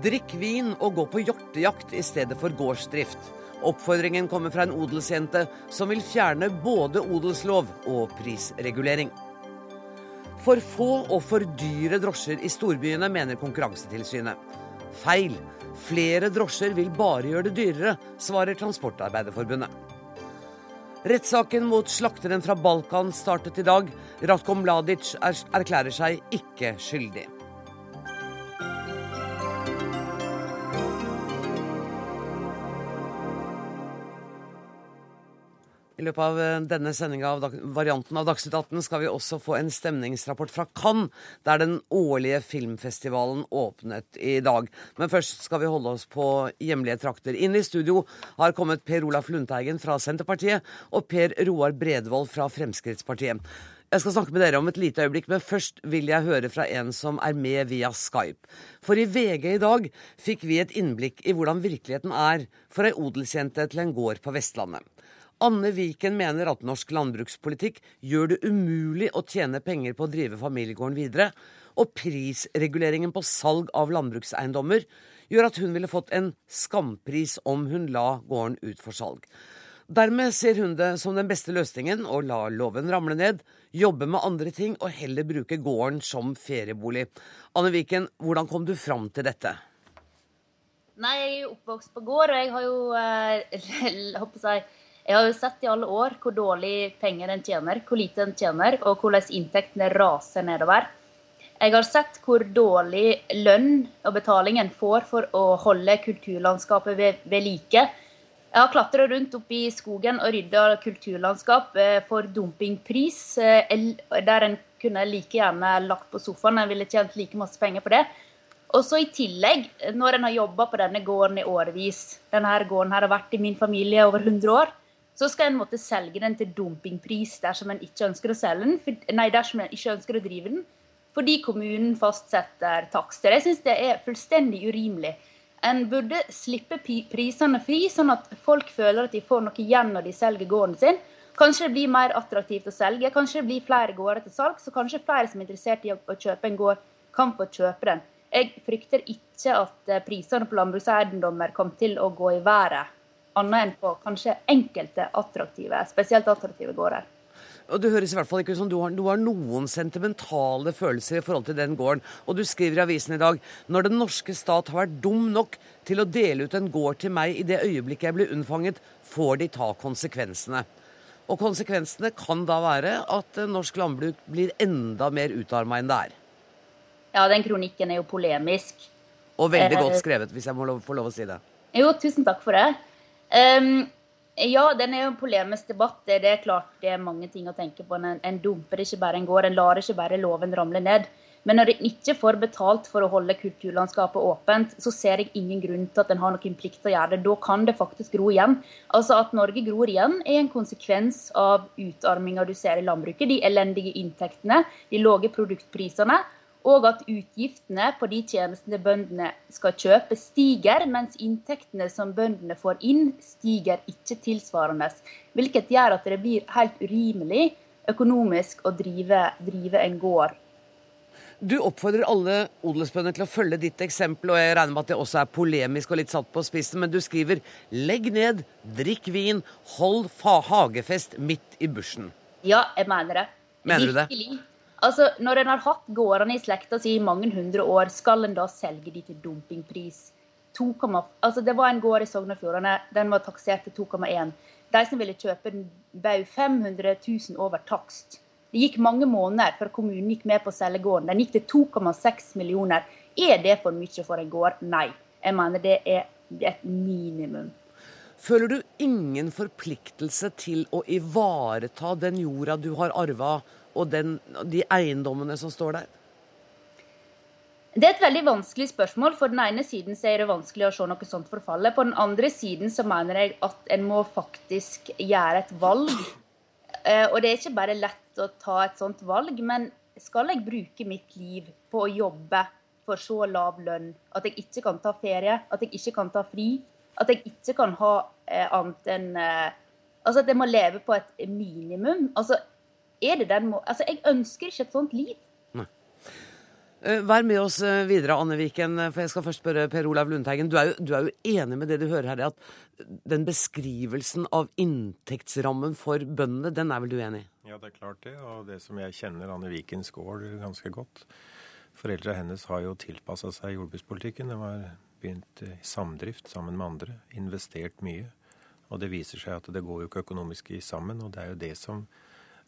Drikk vin og gå på hjortejakt i stedet for gårdsdrift. Oppfordringen kommer fra en odelsjente som vil fjerne både odelslov og prisregulering. For få og for dyre drosjer i storbyene, mener Konkurransetilsynet. Feil. Flere drosjer vil bare gjøre det dyrere, svarer Transportarbeiderforbundet. Rettssaken mot slakteren fra Balkan startet i dag. Ratko Mladic erklærer seg ikke skyldig. I løpet av eh, denne sendinga av varianten av Dagsnytt 18 skal vi også få en stemningsrapport fra Cannes, der den årlige filmfestivalen åpnet i dag. Men først skal vi holde oss på hjemlige trakter. Inn i studio har kommet Per Olaf Lundteigen fra Senterpartiet og Per Roar Bredvold fra Fremskrittspartiet. Jeg skal snakke med dere om et lite øyeblikk, men først vil jeg høre fra en som er med via Skype. For i VG i dag fikk vi et innblikk i hvordan virkeligheten er for ei odelsjente til en gård på Vestlandet. Anne Viken mener at norsk landbrukspolitikk gjør det umulig å tjene penger på å drive familiegården videre, og prisreguleringen på salg av landbrukseiendommer gjør at hun ville fått en skampris om hun la gården ut for salg. Dermed ser hun det som den beste løsningen å la loven ramle ned, jobbe med andre ting og heller bruke gården som feriebolig. Anne Viken, hvordan kom du fram til dette? Nei, Jeg er jo oppvokst på gård, og jeg har jo eh, håper jeg, jeg har jo sett i alle år hvor dårlig penger en tjener, hvor lite en tjener, og hvordan inntektene raser nedover. Jeg har sett hvor dårlig lønn og betaling en får for å holde kulturlandskapet ved, ved like. Jeg har klatra rundt oppi skogen og rydda kulturlandskap eh, for dumpingpris, eh, der en kunne like gjerne lagt på sofaen. En ville tjent like masse penger på det. Og så i tillegg, når en har jobba på denne gården i årevis Denne gården har vært i min familie over 100 år så skal en måtte selge den til dumpingpris dersom en ikke ønsker å selge den, nei, dersom en ikke ønsker å drive den, fordi kommunen fastsetter takster. Jeg syns det er fullstendig urimelig. En burde slippe prisene fri, sånn at folk føler at de får noe igjen når de selger gården sin. Kanskje det blir mer attraktivt å selge, kanskje det blir flere gårder til salg, så kanskje flere som er interessert i å kjøpe en gård, kan få kjøpe den. Jeg frykter ikke at eh, prisene på landbrukseiendommer kommer til å gå i været annet enn på kanskje enkelte attraktive, spesielt attraktive gårder. Og Det høres i hvert fall ikke ut som du har, du har, noen sentimentale følelser i forhold til den gården. Og du skriver i avisen i dag når den norske stat har vært dum nok til å dele ut en gård til meg i det øyeblikket jeg blir unnfanget, får de ta konsekvensene. Og konsekvensene kan da være at norsk landbruk blir enda mer utarma enn det er. Ja, den kronikken er jo polemisk. Og veldig godt eh, skrevet, hvis jeg må få lov å si det. Jo, tusen takk for det. Um, ja, den er jo en polemisk debatt. Det er klart det er mange ting å tenke på. En, en dumper ikke bare en gård, en lar ikke bare loven ramle ned. Men når en ikke får betalt for å holde kulturlandskapet åpent, så ser jeg ingen grunn til at en har noen plikt til å gjøre det. Da kan det faktisk gro igjen. Altså At Norge gror igjen, er en konsekvens av utarminga du ser i landbruket. De elendige inntektene, de lave produktprisene og at utgiftene på de tjenestene bøndene skal kjøpe, stiger, mens inntektene som bøndene får inn, stiger ikke tilsvarende. Hvilket gjør at det blir helt urimelig økonomisk å drive, drive en gård. Du oppfordrer alle odelsbønder til å følge ditt eksempel, og jeg regner med at det også er polemisk og litt satt på spissen, men du skriver 'legg ned, drikk vin, hold hagefest midt i bushen'. Ja, jeg mener det. Mener du det? Virkelig. Altså, Når en har hatt gårdene i slekta si i mange hundre år, skal en da selge de til dumpingpris? 2, altså Det var en gård i Sogn og Fjordane, den var taksert til 2,1. De som ville kjøpe den, bød 500 000 over takst. Det gikk mange måneder før kommunen gikk med på å selge gården. Den gikk til 2,6 millioner. Er det for mye for en gård? Nei. Jeg mener det er et minimum. Føler du ingen forpliktelse til å ivareta den jorda du har arva? Og den, de eiendommene som står der? Det er et veldig vanskelig spørsmål. For den ene siden er det vanskelig å se noe sånt forfalle. På den andre siden så mener jeg at en må faktisk gjøre et valg. Eh, og det er ikke bare lett å ta et sånt valg, men skal jeg bruke mitt liv på å jobbe for så lav lønn at jeg ikke kan ta ferie, at jeg ikke kan ta fri, at jeg ikke kan ha eh, annet enn Altså at jeg må leve på et minimum. Altså Er det den må... Altså, Jeg ønsker ikke et sånt liv. Eh, vær med oss eh, videre, Anne Viken, eh, for jeg skal først spørre Per Olav Lundteigen. Du er, jo, du er jo enig med det du hører her, at den beskrivelsen av inntektsrammen for bøndene, den er vel du enig i? Ja, det er klart det. Og det som jeg kjenner Anne Vikens gård ganske godt. Foreldra hennes har jo tilpassa seg jordbrukspolitikken. De har begynt i samdrift sammen med andre. Investert mye. Og det viser seg at det går jo ikke økonomisk sammen. Og det er jo det som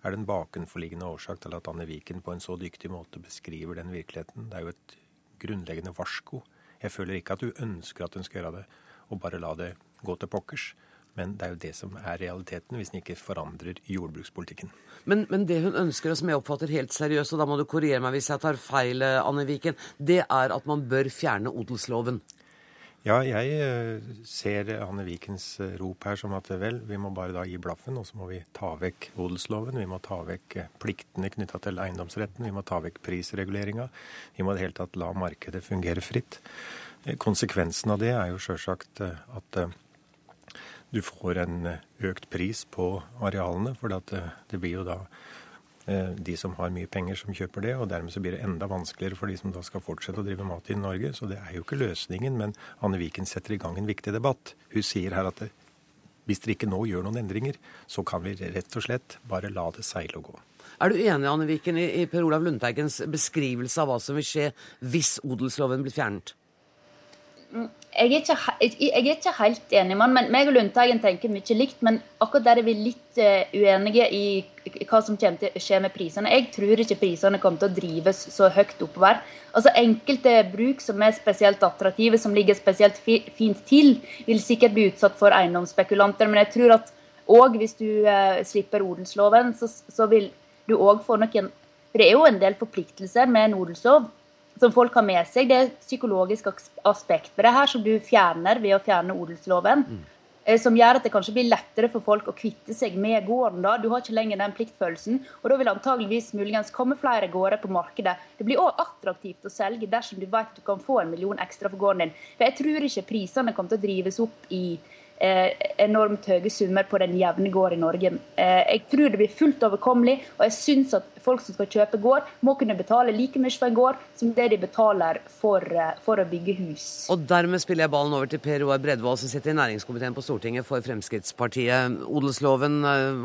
er det en bakenforliggende årsak til at Anne Viken på en så dyktig måte beskriver den virkeligheten. Det er jo et grunnleggende varsko. Jeg føler ikke at du ønsker at hun skal gjøre det, og bare la det gå til pokkers. Men det er jo det som er realiteten, hvis den ikke forandrer jordbrukspolitikken. Men, men, det hun ønsker, og som jeg oppfatter helt seriøst, og da må du korrigere meg hvis jeg tar feil, Anne Viken, det er at man bør fjerne odelsloven. Ja, jeg eh, ser Anne Vikens eh, rop her som at vel, vi må bare da gi blaffen, og så må vi ta vekk odelsloven. Vi må ta vekk eh, pliktene knytta til eiendomsretten. Vi må ta vekk prisreguleringa. Vi må i det hele tatt la markedet fungere fritt. Konsekvensen av det er jo sjølsagt at du får en økt pris på arealene, for det blir jo da Eh, de som har mye penger, som kjøper det. Og dermed så blir det enda vanskeligere for de som da skal fortsette å drive mat i Norge. Så det er jo ikke løsningen. Men Anne Viken setter i gang en viktig debatt. Hun sier her at det, hvis dere ikke nå gjør noen endringer, så kan vi rett og slett bare la det seile og gå. Er du enig Anne Viken, i Per Olav Lundteigens beskrivelse av hva som vil skje hvis odelsloven blir fjernet? Jeg er, ikke, jeg er ikke helt enig med han, men meg og Lundteigen tenker mye likt. Men akkurat der er vi litt uh, uenige i hva som kommer til å skje med prisene. Jeg tror ikke prisene kommer til å drives så høyt oppover. Altså Enkelte bruk som er spesielt attraktive, som ligger spesielt fint til, vil sikkert bli utsatt for eiendomsspekulanter. Men jeg tror at òg hvis du uh, slipper odelsloven, så, så vil du òg få noen For det er jo en del forpliktelser med en odelslov som folk har med seg. Det er psykologisk aspekt ved det her som du fjerner ved å fjerne odelsloven. Mm. Som gjør at det kanskje blir lettere for folk å kvitte seg med gården. da. Du har ikke lenger den pliktfølelsen. Og da vil antageligvis muligens komme flere gårder på markedet. Det blir òg attraktivt å selge dersom du vet at du kan få en million ekstra for gården din. For jeg tror ikke prisene kommer til å drives opp i Eh, enormt høye summer på den jevne gård i Norge. Eh, jeg tror det blir fullt overkommelig, og jeg syns at folk som skal kjøpe gård, må kunne betale like mye for en gård som det de betaler for, eh, for å bygge hus. Og dermed spiller jeg ballen over til Per Roar Bredvold, som sitter i næringskomiteen på Stortinget for Fremskrittspartiet. Odelsloven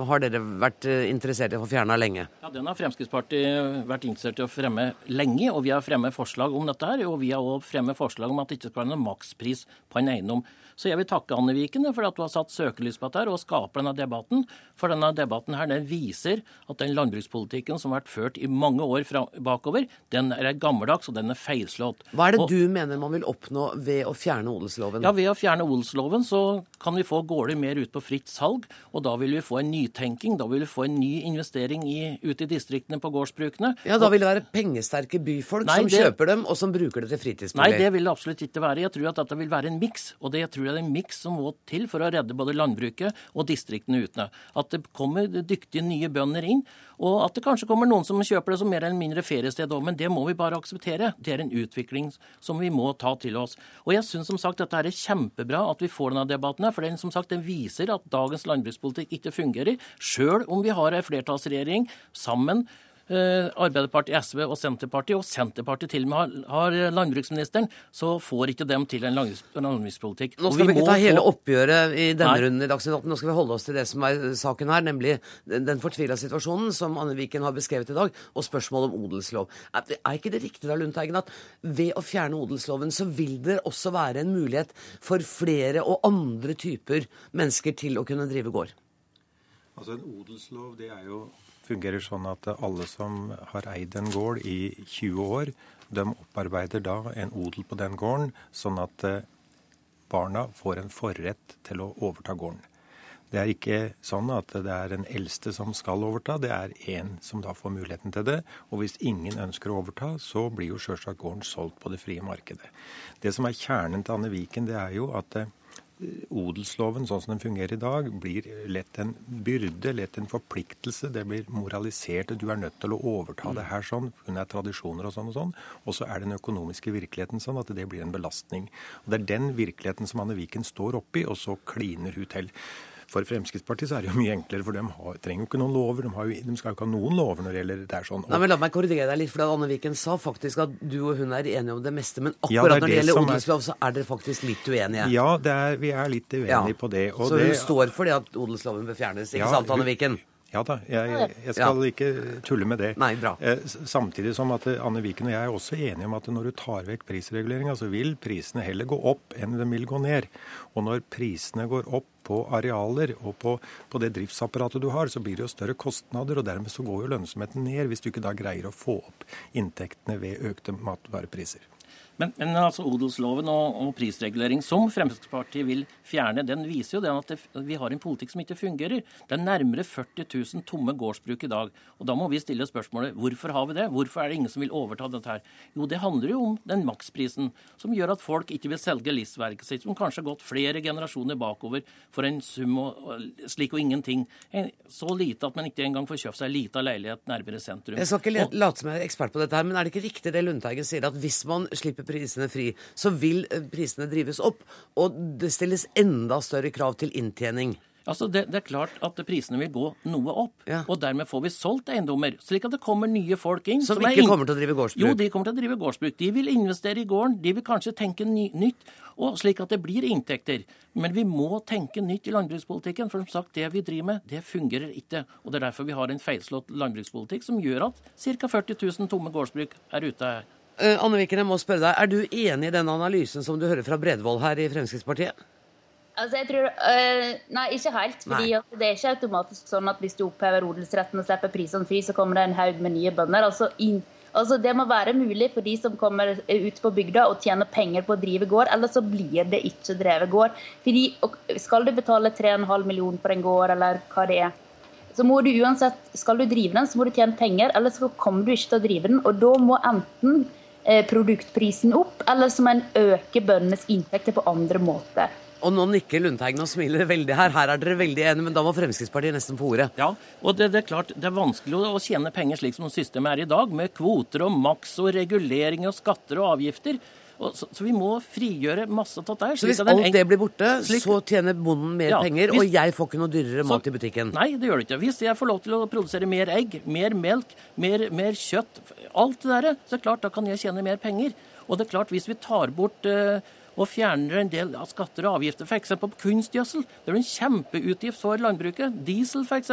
har dere vært interessert i å få fjerna lenge? Ja, Den har Fremskrittspartiet vært interessert i å fremme lenge, og vi har fremmet forslag om dette her. Og vi har òg fremmet forslag om at det ikke skal være noen makspris på en eiendom. Så jeg vil takke Anne Viken for at du har satt søkelys på dette og skaper denne debatten. For denne debatten her, den viser at den landbrukspolitikken som har vært ført i mange år fra, bakover, den er gammeldags og den er feilslått. Hva er det og, du mener man vil oppnå ved å fjerne odelsloven? Ja, Ved å fjerne odelsloven så kan vi få gårder mer ut på fritt salg. Og da vil vi få en nytenking, da vil vi få en ny investering i, ute i distriktene på gårdsbrukene. Ja, Da vil det være pengesterke byfolk nei, som det, kjøper dem, og som bruker det til fritidsbolig? Nei, det vil det absolutt ikke være. Jeg tror at dette vil være en miks. Og det jeg tror jeg er en miks som må til for å redde både landbruket og distriktene ute. At det kommer dyktige nye bønder inn, og at det kanskje kommer noen som kjøper det som mer eller mindre feriested òg. Men det må vi bare akseptere. Det er en utvikling som vi må ta til oss. Og jeg syns som sagt dette er kjempebra at vi får denne debatten her, for den, som sagt, den viser at dagens landbrukspolitikk ikke fungerer, sjøl om vi har en flertallsregjering sammen Arbeiderpartiet, SV og Senterpartiet, og Senterpartiet til og med har, landbruksministeren, så får ikke dem til en landbrukspolitikk. Nå skal vi, vi ikke ta hele oppgjøret i denne Nei. runden i Dagsnytt 18. Nå skal vi holde oss til det som er saken her, nemlig den fortvila situasjonen som Anne Viken har beskrevet i dag, og spørsmålet om odelslov. Er, er ikke det riktig da, Lundteigen, at ved å fjerne odelsloven, så vil det også være en mulighet for flere og andre typer mennesker til å kunne drive gård? Altså En odelslov det er jo fungerer sånn at alle som har eid en gård i 20 år, de opparbeider da en odel på den gården, sånn at eh, barna får en forrett til å overta gården. Det er ikke sånn at det er den eldste som skal overta, det er én som da får muligheten til det. Og hvis ingen ønsker å overta, så blir jo sjølsagt gården solgt på det frie markedet. Det som er kjernen til Anne Viken, det er jo at eh, odelsloven sånn som den fungerer i dag, blir lett en byrde, lett en forpliktelse. Det blir moralisert. Du er nødt til å overta det her sånn. Hun er tradisjoner og sånn og sånn. Og så er den økonomiske virkeligheten sånn at det blir en belastning. Og Det er den virkeligheten som Anne Viken står oppi, og så kliner hun til. For Fremskrittspartiet så er det jo mye enklere, for de har, trenger jo ikke noen lover. De, jo, de, skal jo ikke ha noen lover når det gjelder det er sånn. Nei, men La meg korrigere deg litt, for Anne Viken sa faktisk at du og hun er enige om det meste. Men akkurat Ja, det når det gjelder er- odelslov, så er dere faktisk litt uenige. Ja, det er, vi er litt uenige Ja. på det. så hun det- står for det at odelsloven bør fjernes, ikke Ja, sant, Anne hun- Viken? Ja da, jeg, jeg skal ikke tulle med det. Nei, bra. Eh, Samtidig som at eh, Anne Viken og jeg er også enige om at når du tar vekk prisreguleringa, så vil prisene heller gå opp enn de vil gå ned. Og når prisene går opp på arealer og på, på det driftsapparatet du har, så blir det jo større kostnader, og dermed så går jo lønnsomheten ned hvis du ikke da greier å få opp inntektene ved økte matvarepriser. Men, men altså odelsloven og, og prisregulering som Fremskrittspartiet vil fjerne, den viser jo det at det, vi har en politikk som ikke fungerer. Det er nærmere 40 000 tomme gårdsbruk i dag. Og da må vi stille spørsmålet hvorfor har vi det? Hvorfor er det ingen som vil overta dette her? Jo, det handler jo om den maksprisen som gjør at folk ikke vil selge livsverket sitt, som kanskje har gått flere generasjoner bakover for en sum og, og slik og ingenting. En, så lite at man ikke engang får kjøpt seg en liten leilighet nærmere sentrum. Jeg skal ikke late som jeg er ekspert på dette, her, men er det ikke riktig det Lundteigen sier, at hvis man slipper prisene fri, så vil eh, prisene drives opp, og det stilles enda større krav til inntjening? Altså det, det er klart at prisene vil gå noe opp, Ja. og dermed får vi solgt eiendommer, slik at det kommer nye folk inn. Som som ikke inn- kommer til å drive gårdsbruk? Jo, de kommer til å drive gårdsbruk. De vil investere i gården, de vil kanskje tenke ny, nytt, og slik at det blir inntekter. Men vi må tenke nytt i landbrukspolitikken, for som sagt, det vi driver med, det fungerer ikke. Og det er derfor vi har en feilslått landbrukspolitikk som gjør at ca. 40 000 tomme gårdsbruk er ute her. Eh, Anne Viken, jeg må spørre deg, er du enig i den analysen som du hører fra Bredvold her i Fremskrittspartiet? Altså, jeg tror, øh, Nei, ikke helt. fordi altså, Det er ikke automatisk sånn at hvis du opphever odelsretten og slipper prisene fri, så kommer det en haug med nye bønder. Altså, inn, altså, Det må være mulig for de som kommer ut på bygda og tjener penger på å drive gård, eller så blir det ikke drevet gård. Fordi og Skal du betale 3,5 millioner for en gård, eller hva det er, så må du uansett, skal du drive den, så må du tjene penger, ellers så kommer du ikke til å drive den. Og da må enten eh, produktprisen opp, eller som en øker bøndenes inntekter på andre måter. Og nå nikker Lundteigen og smiler veldig her. Her er dere veldig enige, men da må Fremskrittspartiet nesten få ordet. Ja, og det, det er klart det er vanskelig å, å tjene penger slik som systemet er i dag, med kvoter og maks og regulering og skatter og avgifter. Så, så vi må frigjøre masse av dette. Så hvis alt en- det blir borte, slik- så tjener bonden mer Ja, penger, hvis- og jeg får ikke noe dyrere Så- mat i butikken? Nei, det gjør det ikke. Hvis jeg får lov til å produsere mer egg, mer melk, mer, mer kjøtt, alt det der, så er det klart da kan jeg tjene mer penger. Og det er klart, hvis vi tar bort uh, og fjerner en del av skatter og avgifter, f.eks. på kunstgjødsel, det er en kjempeutgift for landbruket. Diesel f.eks.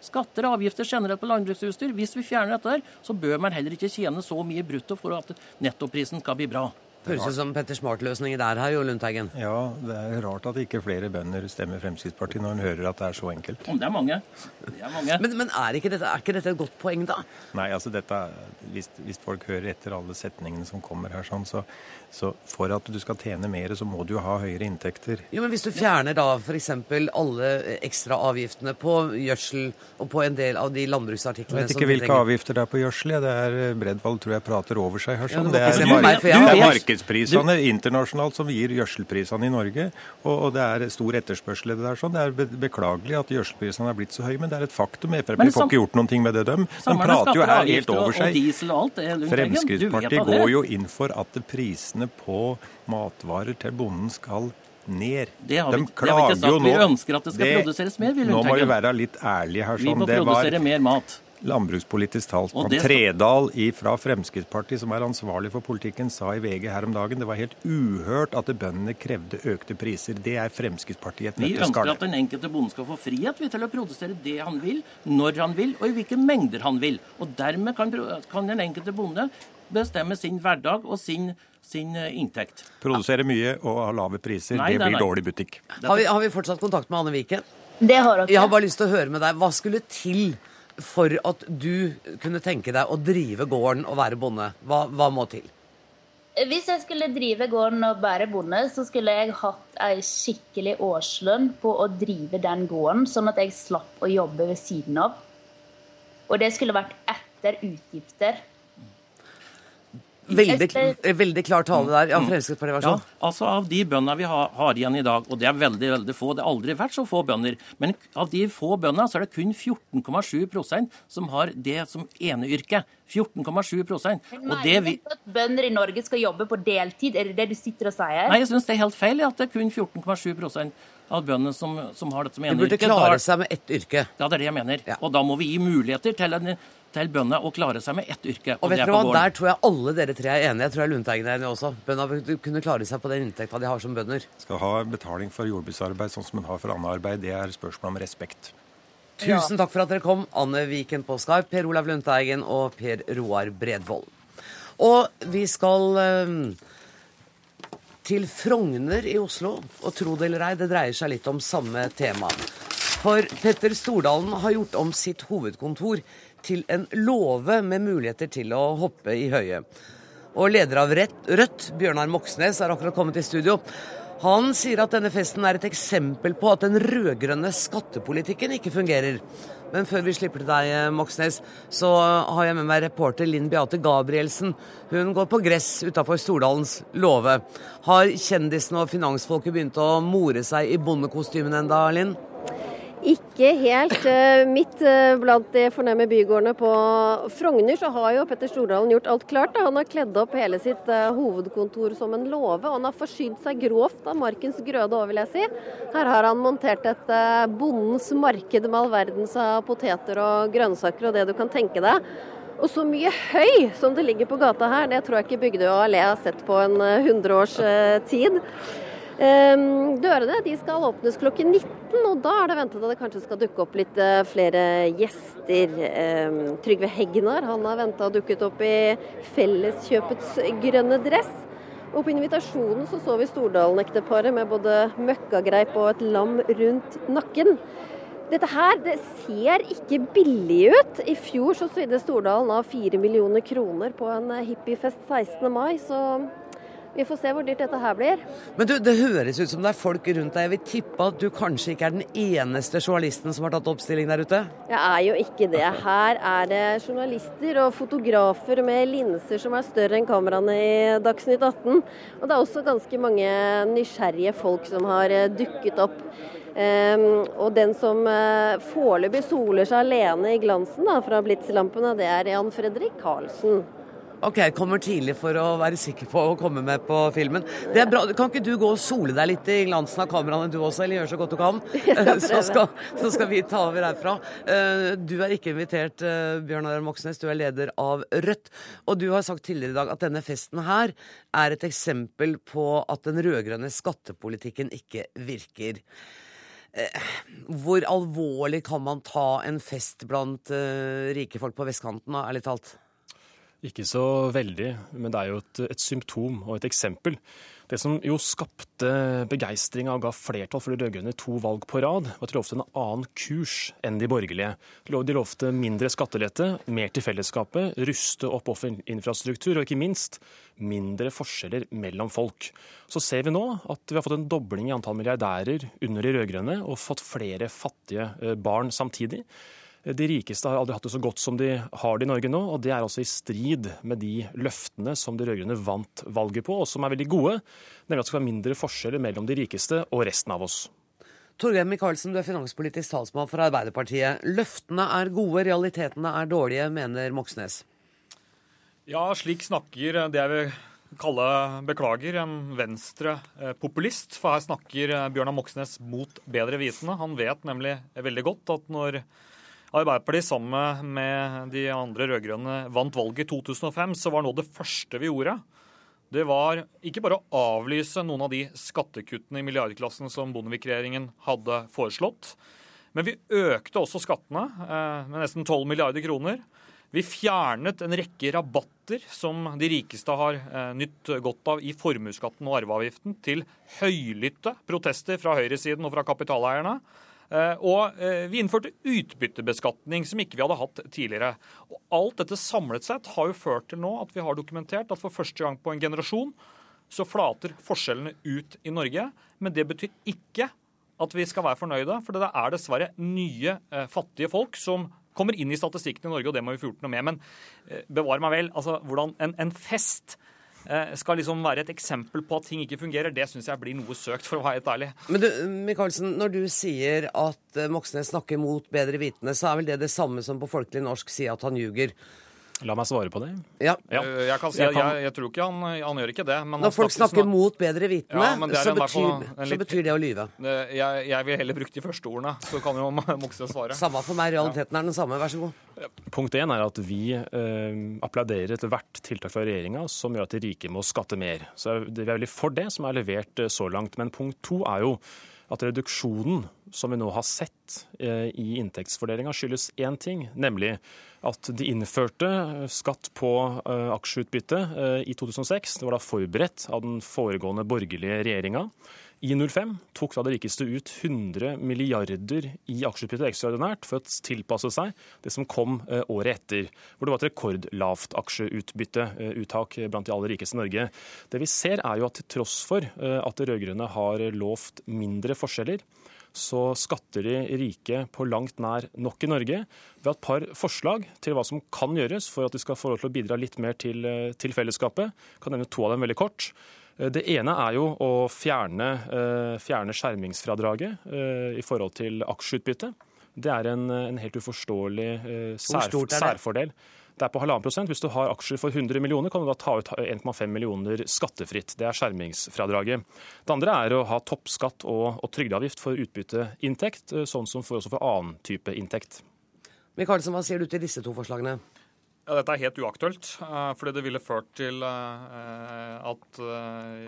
Skatter og avgifter generelt på landbruksutstyr. Hvis vi fjerner dette der, så bør man heller ikke tjene så mye brutto for at nettoprisen skal bli bra. Høres ut som Petter Smart-løsninger der her, jo, Lundteigen. Ja, det er rart at ikke flere bønder stemmer Fremskrittspartiet når en hører at det er så enkelt. Om det er mange. Det er mange. Men, men er, ikke dette, er ikke dette et godt poeng, da? Nei, altså dette, hvis, hvis folk hører etter alle setningene som kommer her, sånn, så, så for at du skal tjene mer, så må du jo ha høyere inntekter. Jo, men Hvis du fjerner da f.eks. alle ekstraavgiftene på gjødsel og på en del av de landbruksartiklene Jeg vet ikke hvilke avgifter det er på gjødsel. ja. Det er Bredvold tror jeg prater over seg her. Sånn. Ja, det, er, det er markedsprisene internasjonalt som gir gjødselprisene i Norge. Og, og det er stor etterspørsel det der. sånn. Det er be beklagelig at gjødselprisene er blitt så høye, men det er et faktum. Frp får ikke gjort noen ting med det, dem. De prater jo her helt over seg. alt. det, Fremskrittspartiet går jo inn for at prisene på matvarer til bonden skal ned. Det har vi- De det har vi ikke klager sagt. Vi ønsker at det skal produseres mer, Nå må vi være litt ærlige her. Sånn. Vi Sånn. må Det var produsere mer mat. Landbrukspolitisk Og talsmann Tredal fra Fremskrittspartiet, som er ansvarlig for politikken, sa i VG her om dagen det var helt uhørt at bøndene krevde økte priser. Det er Fremskrittspartiet et Vi ønsker at den enkelte bonde skal få frihet vi, til å produsere det han vil, når han vil, og i hvilke mengder han vil. Og dermed kan, kan den enkelte bonde bestemme sin hverdag og sin, sin eh, inntekt. Produsere mye og ha lave priser, Nei, det nei, blir nei. dårlig butikk. Har vi, har vi fortsatt kontakt med Anne Viken? Det har dere. Jeg har bare lyst til å høre med deg. Hva skulle til for at du kunne tenke deg å drive gården og være bonde? Hva, hva må til? Hvis jeg skulle drive gården og være bonde, så skulle jeg hatt ei skikkelig årslønn på å drive den gården, sånn at jeg slapp å jobbe ved siden av. Og det skulle vært etter utgifter. Veldig, veldig klar tale der. Ja, Fremskrittspartiet, vær så Ja, altså Av de bøndene vi har, har igjen i dag, og det er veldig veldig få, det har aldri vært så få bønder, men av de få bøndene så er det kun 14,7% som har det som eneyrke. 14,7% Og det vi... Mener du at bønder i Norge skal jobbe på deltid? Er det det du sitter og sier? Nei, jeg syns det er helt feil at det er kun 14,7 av bøndene som, som har dette som De burde eneyrke. Klare seg med ett yrke. Ja, det er det jeg mener. Ja. Og da må vi gi muligheter til, en, til bøndene å klare seg med ett yrke. Og og vet er dere hva. Der tror jeg alle dere tre er enige. Jeg tror jeg Lundteigen er enig også. Bøndene kunne klare seg på den inntekta de har som bønder. Skal ha betaling for jordbruksarbeid sånn som en har for annet arbeid, det er spørsmål om respekt. Tusen takk for at dere kom, Anne Viken på Skype, Per Olav Lundteigen og Per Roar Bredvold. Og vi skal eh, til Frogner i Oslo. Og tro det eller ei, det dreier seg litt om samme tema. For Petter Stordalen har gjort om sitt hovedkontor til en låve med muligheter til å hoppe i høyet. Og leder av Rødt, Bjørnar Moxnes, er akkurat kommet i studio. Han sier at denne festen er et eksempel på at den rød-grønne skattepolitikken ikke fungerer. Men før vi slipper til deg, eh, Moxnes, så har jeg med meg reporter Linn Beate Gabrielsen. Hun går på gress utafor Stordalens låve. Har kjendisene og finansfolket begynt å more seg i bondekostymen enda, Linn? Ikke helt. eh, Midt eh, blant de fornemme bygårdene på Frogner så har jo Petter Stordalen gjort alt klart. Han har kledd opp hele sitt eh, hovedkontor som en låve, og han har forsynt seg grovt av markens grøde òg, vil jeg si. Her har han montert et bondens marked med all verdens av poteter og grønnsaker og det du kan tenke deg. Og så mye høy som det ligger på gata her, det tror jeg ikke Bygdøy og Allé har sett på en 100 års eh, tid. Ehm, Dørene de skal åpnes klokken 19, og da er det ventet at det kanskje skal dukke opp litt eh, flere gjester. Ehm, Trygve Hegnar han har venta dukket opp i Felleskjøpets grønne dress. Og på invitasjonen så så vi Stordalen-ekteparet med både møkkagreip og et lam rundt nakken. Dette her det ser ikke billig ut. I fjor så svidde Stordalen av 4 millioner kroner på en eh, hippiefest 16. mai, så vi får se hvor dyrt dette her blir. Men du, det høres ut som det er folk rundt deg. Jeg vil tippe at du kanskje ikke er den eneste journalisten som har tatt oppstilling der ute? Jeg er jo ikke det. Her er det journalister og fotografer med linser som er større enn kameraene i Dagsnytt 18. Og det er også ganske mange nysgjerrige folk som har eh, dukket opp. Um, og den som uh, foreløpig soler seg alene i glansen da, fra blitslampene, det er Jan Fredrik Karlsen. Ok, jeg kommer tidlig for å være sikker på å komme med på filmen. Det er bra. Kan ikke du gå og sole deg litt i glansen av kameraene du også, eller gjøre så godt du kan? Så skal, så skal vi ta over herfra. Eh, Du er ikke invitert, Bjørn Arild Moxnes. Du er leder av Rødt. Og du har sagt tidligere i dag at denne festen her er et eksempel på at den rød-grønne skattepolitikken ikke virker. Eh, Hvor alvorlig kan man ta en fest blant eh, rike folk på vestkanten, ærlig talt? Ikke så veldig, men det er jo et, et symptom og et eksempel. Det som jo skapte begeistringa og ga flertall for de rød-grønne to valg på rad, var at de lovte en annen kurs enn de borgerlige. De lovte mindre skattelette, mer til fellesskapet, ruste opp offentlig infrastruktur og ikke minst mindre forskjeller mellom folk. Så ser vi nå at vi har fått en dobling i antall milliardærer under de rød-grønne og fått flere fattige eh, barn samtidig. De rikeste har aldri hatt det så godt som de har det i Norge nå, og det er altså i strid med de løftene som de rød-grønne vant valget på, og som er veldig gode, nemlig at det skal være mindre forskjeller mellom de rikeste og resten av oss. Torgeir Micaelsen, du er finanspolitisk talsmann for Arbeiderpartiet. Løftene er gode, realitetene er dårlige, mener Moxnes. Ja, slik snakker det jeg vil kalle, beklager, en venstrepopulist. For her snakker eh, Bjørnar Moxnes mot bedre vitende. Han vet nemlig veldig godt at når Arbeiderpartiet sammen med de andre rød-grønne vant valget i 2005, så var nå det første vi gjorde, det var ikke bare å avlyse noen av de skattekuttene i milliardklassen som Bondevik-regjeringen hadde foreslått, men vi økte også skattene eh, med nesten 12 milliarder kroner. Vi fjernet en rekke rabatter som de rikeste har eh, nytt godt av i formuesskatten og arveavgiften, til høylytte protester fra høyresiden og fra kapitaleierne. Eh, Og eh, vi innførte utbyttebeskatning, som ikke vi hadde hatt tidligere. Og alt dette samlet sett har jo ført til nå at vi har dokumentert at for første gang på en generasjon så flater forskjellene ut i Norge. Men det betyr ikke at vi skal være fornøyde, for det er dessverre nye eh, fattige folk som kommer inn i statistikken i Norge, og det må vi få gjort noe med. Men bevare meg vel, altså hvordan en, en fest skal liksom være et eksempel på at ting ikke fungerer, det syns jeg blir noe søkt, for å være helt ærlig. Men du, Michaelsen, når du sier at eh, Moxnes snakker mot bedre vitende, så er vel det det samme som på folkelig norsk sier at han ljuger? La meg svare på det. Ja. Ja. Eh, Jeg, kan si, Jeg jeg, kan- jeg, jeg tror ikke han, han gjør ikke det. Men Når folk snakker snak- mot bedre vitende, Ja, er så, så betyr det å lyve. Eh, Jeg, jeg vil heller bruke de første ordene, så kan jo Moxnes svare. Samme for meg, realiteten er den samme. Vær så god. Punkt én er at vi eh, applauderer ethvert tiltak fra regjeringa som gjør at de rike må skatte mer. Så Vi er veldig for det som er levert eh, så langt. Men punkt to er jo at reduksjonen som vi nå har sett eh, i inntektsfordelinga, skyldes én ting, nemlig at de innførte eh, skatt på eh, aksjeutbytte i 2006. Det var da forberedt av den foregående borgerlige regjeringa. I 05 tok da de rikeste ut 100 milliarder i aksjeutbytte ekstraordinært for å tilpasse seg det som kom eh, året etter, hvor det var et rekordlavt aksjeutbytteuttak blant de aller rikeste i Norge. Det vi ser er jo at til tross for eh, at de rød-grønne har lovt mindre forskjeller, så skatter de rike på langt nær nok i Norge. Vi har et par forslag til hva som kan gjøres for at de skal få lov til å bidra litt mer til, eh, til fellesskapet. Jeg kan nevne to av dem veldig kort. Eh, Det ene er jo å fjerne, eh, fjerne skjermingsfradraget eh, i forhold til aksjeutbytte. Det er en, en helt uforståelig sær, er det? særfordel. Det er på halvannen prosent. Hvis du har aksjer for 100 millioner, kan du da ta ut 1,5 millioner skattefritt. Det er skjermingsfradraget. Det andre er å ha toppskatt og, og trygdeavgift for utbytteinntekt, sånn som for, også for annen type inntekt. Michaelsen, hva sier du til disse to forslagene? Ja, dette er helt uaktuelt, eh, fordi det ville ført til eh, at eh,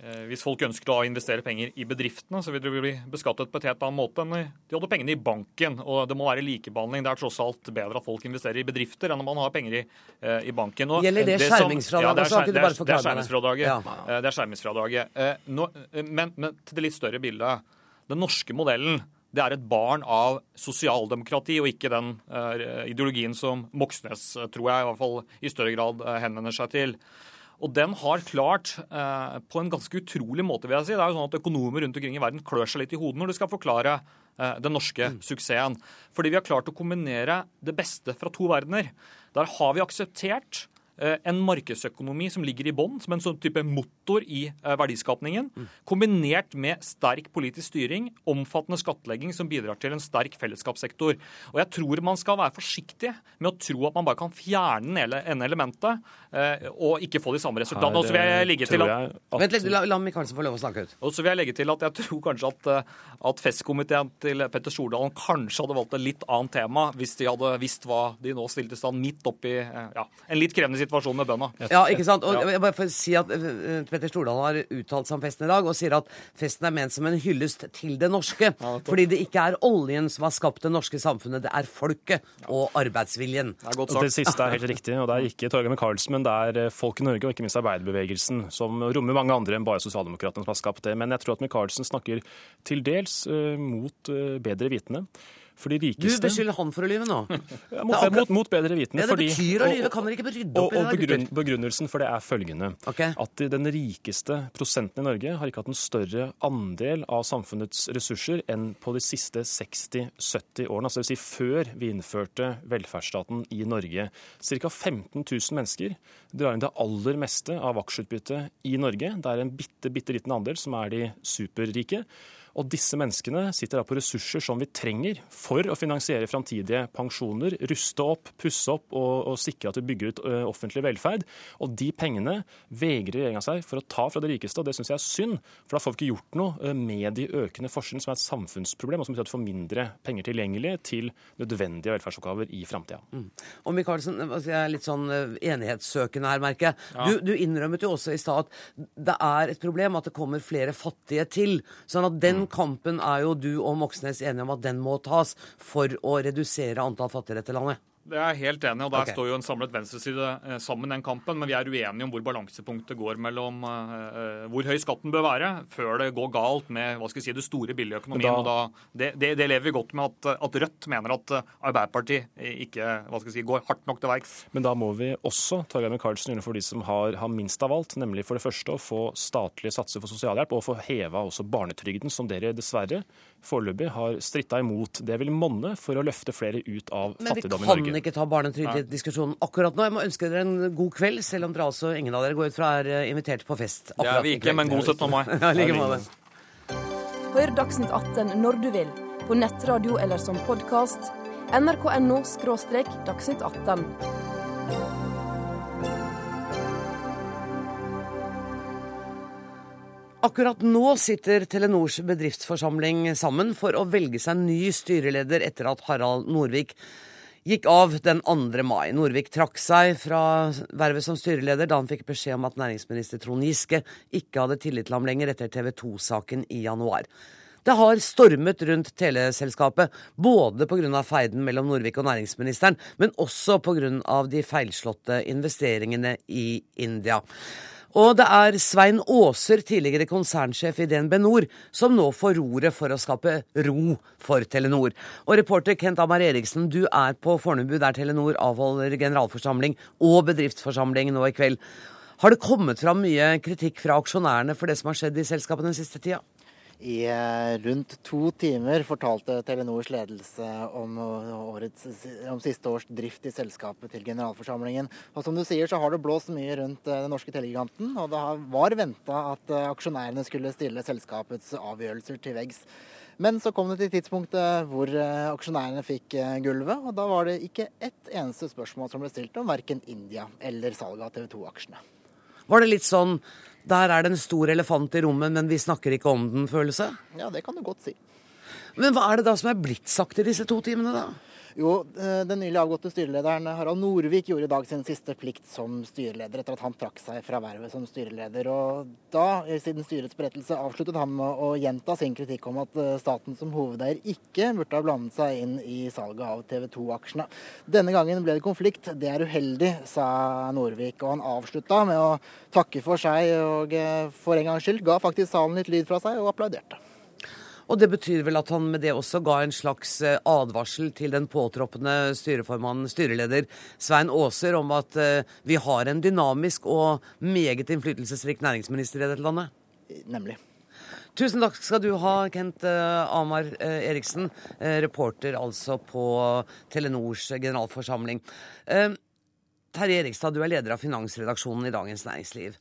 eh, hvis folk ønsket å investere penger i bedriftene, så ville de bli beskattet på et helt annen måte enn de hadde pengene i banken. Og det må være likebehandling. Det er tross alt bedre at folk investerer i bedrifter enn om man har penger i, i banken. Og Gjelder det det skjermingsfradraget Ja, det er, det er, det er det? skjermingsfradraget. Ja. Det er skjermingsfradraget. Men, men til det litt større bildet. Den norske modellen det er et barn av sosialdemokrati, og ikke den eh, ideologien som Moxnes, eh, tror jeg, i hvert fall i større grad eh, henvender seg til. Og den har klart, eh, på en ganske utrolig måte, vil jeg si Det er jo sånn at økonomer rundt omkring i verden klør seg litt i hodet når de skal forklare eh, den norske suksessen. Fordi vi har klart å kombinere det beste fra to verdener. Der har vi akseptert en markedsøkonomi som ligger i bånn, som en sånn type motor i eh, verdiskapningen, kombinert med sterk politisk styring, omfattende skattlegging som bidrar til en sterk fellesskapssektor. Og jeg tror man skal være forsiktig med å tro at man bare kan fjerne det ene- elementet eh, og ikke få de samme resultatene. Og så vil jeg legge til at at Vent litt, la, la Michaelsen få lov å snakke ut. og så vil jeg legge til at jeg tror kanskje at, eh, at festkomiteen til Petter Stordalen kanskje hadde valgt et litt annet tema hvis de hadde visst hva de nå stilte i stand midt oppi eh, ja, en litt krevende situasjon med bøndene. Ja, ikke sant? Og jeg bare får si at eh, Petter Stordalen har uttalt seg om festen i dag, og sier at festen er ment som en hyllest til det norske. fordi det ikke er oljen som har skapt det norske samfunnet, det er folket og arbeidsviljen. Det er godt Og det siste er helt riktig, og det er ikke Torgeir Micaelsen, men det er eh, folk i Norge, og ikke minst arbeiderbevegelsen, som rommer mange andre enn bare sosialdemokratene som har skapt det. Men jeg tror at Micaelsen snakker til dels uh, mot uh, bedre vitende. For de Du beskylder han for å lyve nå. Mot, mot, mot bedre vitende. Ja, det fordi- betyr å lyve. Kan dere ikke rydde og, opp i og det? der, begrunn, begrunnelsen for det er følgende. Okay. At den rikeste prosenten i Norge har ikke hatt en større andel av samfunnets ressurser enn på de siste 60-70 årene. Altså det vil si før vi innførte velferdsstaten i Norge. Ca. 15 000 mennesker drar inn det aller meste av aksjeutbyttet i Norge. Det er en bitte, bitte liten andel som er de superrike. Og disse menneskene sitter da på ressurser som vi trenger for å finansiere framtidige pensjoner, ruste opp, pusse opp og, og sikre at vi bygger ut offentlig velferd. Og de pengene vegrer regjeringa seg for å ta fra de rikeste, og det syns jeg er synd. For da får vi ikke gjort noe med de økende forskjellene, som er et samfunnsproblem, og som betyr at vi får mindre penger tilgjengelig til nødvendige velferdsoppgaver i framtida. Og Michaelsen, jeg er litt sånn eh, enighetssøkende her, merker jeg. Du, du innrømmet jo også i stad at det er et problem at det kommer flere fattige til. Sånn at den kampen er jo du og Moxnes enige om at den må tas for å redusere antall fattige i dette landet. Det er jeg helt enig og der okay. står jo en samlet venstreside eh, sammen i den kampen. Men vi er uenige om hvor balansepunktet går mellom eh, hvor høy skatten bør være, før det går galt med hva skal jeg si, det store billige økonomien. Men og da, det, det, det lever vi godt med at, at Rødt mener at Arbeiderpartiet ikke hva skal jeg si, går hardt nok til verks. Men da må vi også Torgeir Micaelsen, gjøre noe for de som har, har minst av alt, nemlig for det første å få statlige satser for sosialhjelp, og få heva også barnetrygden, som dere dessverre foreløpig har stritta imot. Det vil monne for å løfte flere ut av fattigdom i kan ikke ta barnetrygddiskusjonen akkurat nå. Jeg må ønske dere en god kveld, selv om dere altså ingen av dere går ut fra er eh, invitert på fest. Det er vi ikke, men god 17. mai. Ja, like måte. Hør Dagsnytt 18 når du vil, på nettradio eller som podkast. nrk.no – dagsnytt 18. Akkurat nå sitter Telenors bedriftsforsamling sammen for å velge seg ny styreleder etter at Harald Norvik gikk av den 2. mai. Norvik trakk seg fra vervet som styreleder da han fikk beskjed om at næringsminister Trond Giske ikke hadde tillit til ham lenger etter TV 2-saken i januar. Det har stormet rundt teleselskapet, både pga. feiden mellom Norvik og næringsministeren, men også pga. de feilslåtte investeringene i India. Og det er Svein Aaser, tidligere konsernsjef i DNB Nor, som nå får roret for å skape ro for Telenor. Og reporter Kent Amar Eriksen, du er på Fornebu, der Telenor avholder generalforsamling og bedriftsforsamling nå i kveld. Har det kommet fram mye kritikk fra aksjonærene for det som har skjedd i selskapet den siste tida? I eh, rundt to timer fortalte Telenors ledelse om, årets, om siste års drift i selskapet til generalforsamlingen. Og som du sier, så har det blåst mye rundt eh, den norske telegiganten, og det var venta at eh, aksjonærene skulle stille selskapets avgjørelser til veggs. Men så kom det til tidspunktet hvor aksjonærene fikk gulvet, og da var det ikke ett eneste spørsmål som ble stilt om verken India eller salget av TV 2-aksjene. Var det litt sånn der er det en stor elefant i rommet, men vi snakker ikke om den-følelse? Ja, det kan du godt si. Men hva er det da som er blitt sagt i disse to timene, da? Jo, eh, den nylig avgåtte styrelederen Harald Norvik gjorde i dag sin siste plikt som styreleder etter at han trakk seg fra vervet som styreleder. Og da, siden styrets berettelse, avsluttet han med å gjenta sin kritikk om at eh, staten som hovedeier ikke burde ha blandet seg inn i salget av TV 2-aksjene. Denne gangen ble det konflikt. Det er uheldig, sa Norvik. Og han avslutta med å takke for seg og eh, for en gangs skyld ga faktisk salen litt lyd fra seg og applauderte. Og det betyr vel at han med det også ga en slags eh, advarsel til den påtroppende styreformannen, styreleder Svein Aaser, om at eh, vi har en dynamisk og meget innflytelsesrik næringsminister i dette landet? Nemlig. Tusen takk skal du ha, Kent eh, Amar Eriksen, reporter altså på Telenors generalforsamling. Terje Erikstad, du er leder av finansredaksjonen i Dagens Næringsliv.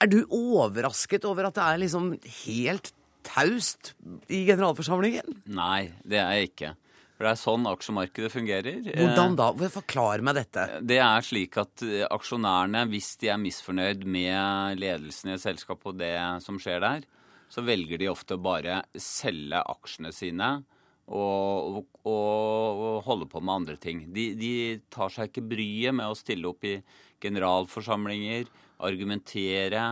Er du overrasket over at det er liksom helt taust i generalforsamlingen? Nei, det er jeg ikke. For det er sånn aksjemarkedet fungerer. Hvordan da? Forklar meg dette. Eh, Det er slik at eh, aksjonærene, hvis de er misfornøyd med ledelsen i et selskap og det som skjer der, så velger de ofte bare selge aksjene sine og, og, og holde på med andre ting. De, de tar seg ikke bryet med å stille opp i generalforsamlinger, argumentere,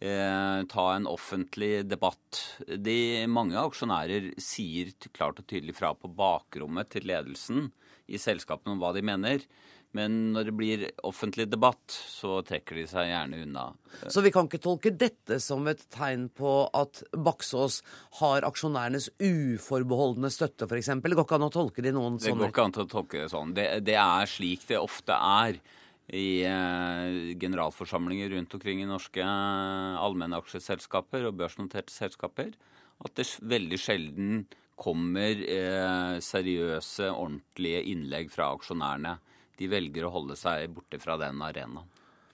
eh, ta en offentlig debatt. De, mange aksjonærer sier klart og tydelig fra på bakrommet til ledelsen i selskapene om hva de mener. Men når det blir offentlig debatt, så trekker de seg gjerne unna. Så vi kan ikke tolke dette som et tegn på at Baksås har aksjonærenes uforbeholdne støtte, f.eks.? Det går ikke an å tolke det noen sånn? Det går ikke an å tolke det sånn. Det, det er slik det ofte er i eh, generalforsamlinger rundt omkring i norske eh, allmennaksjeselskaper og børsnoterte selskaper, at det veldig sjelden kommer eh, seriøse, ordentlige innlegg fra aksjonærene. De velger å holde seg borte fra den arenaen.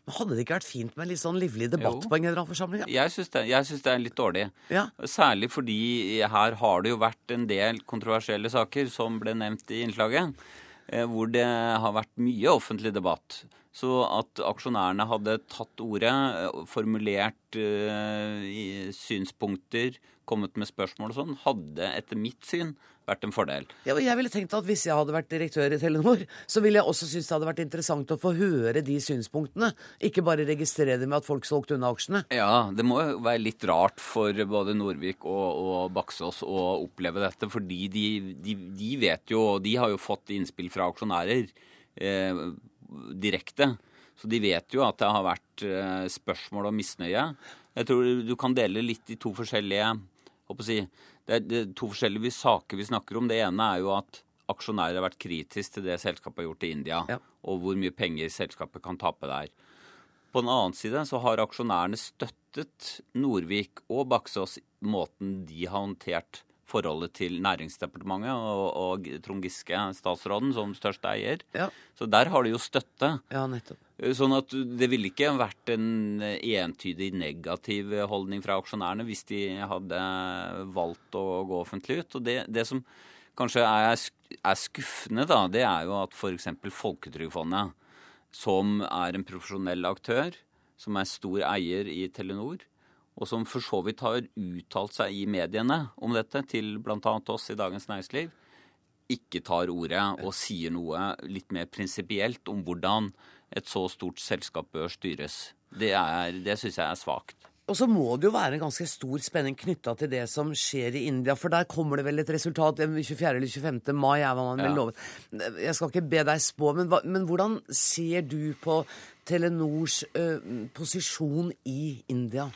Men Hadde det ikke vært fint med en litt sånn livlig debatt Jo. på en generalforsamling? Ja? Jeg syns det, det er litt dårlig. Ja. Særlig fordi her har det jo vært en del kontroversielle saker, som ble nevnt i innslaget, eh, hvor det har vært mye offentlig debatt. Så at aksjonærene hadde tatt ordet, eh, formulert uh, synspunkter, kommet med spørsmål og sånn, hadde etter mitt syn vært en fordel. Ja, og jeg ville tenkt at Hvis jeg hadde vært direktør i Telenor, så ville jeg også synes det hadde vært interessant å få høre de synspunktene. Ikke bare registrere det med at folk solgte unna aksjene. Ja, det må jo være litt rart for både Norvik og, og Baksås å oppleve dette. Fordi de, de, de, vet jo, og de har jo fått innspill fra aksjonærer eh, direkte. Så de vet jo at det har vært eh, spørsmål og misnøye. Jeg tror du kan dele litt i to forskjellige si, det, er, to forskjellige saker vi snakker om. Det ene er jo at aksjonærer har vært kritisk til det selskapet har gjort i India, Ja. og hvor mye penger selskapet kan tape der. På den annen side så har aksjonærene støttet Norvik og Baksås i måten de har håndtert forholdet til Næringsdepartementet og, og Trond Giske, statsråden, som største eier. Ja. Så der har de jo støtte. Ja, nettopp. Sånn at det ville ikke vært en entydig negativ holdning fra aksjonærene hvis de hadde valgt å gå offentlig ut. Og det, det som kanskje er, er skuffende, da, det er jo at f.eks. Folketrygdfondet, som er en profesjonell aktør, som er stor eier i Telenor, og som for så vidt har uttalt seg i mediene om dette, til bl.a. oss i Dagens Næringsliv, ikke tar ordet og sier noe litt mer prinsipielt om hvordan et så stort selskap bør styres. Det, er- det syns jeg er svakt. Og så må det jo være en ganske stor spenning knytta til det som skjer i India, for der kommer det vel et resultat 24. eller 25. mai, er hva man vil Ja. love. Jeg skal ikke be deg spå, men, men hvordan ser du på Telenors ø, posisjon i India?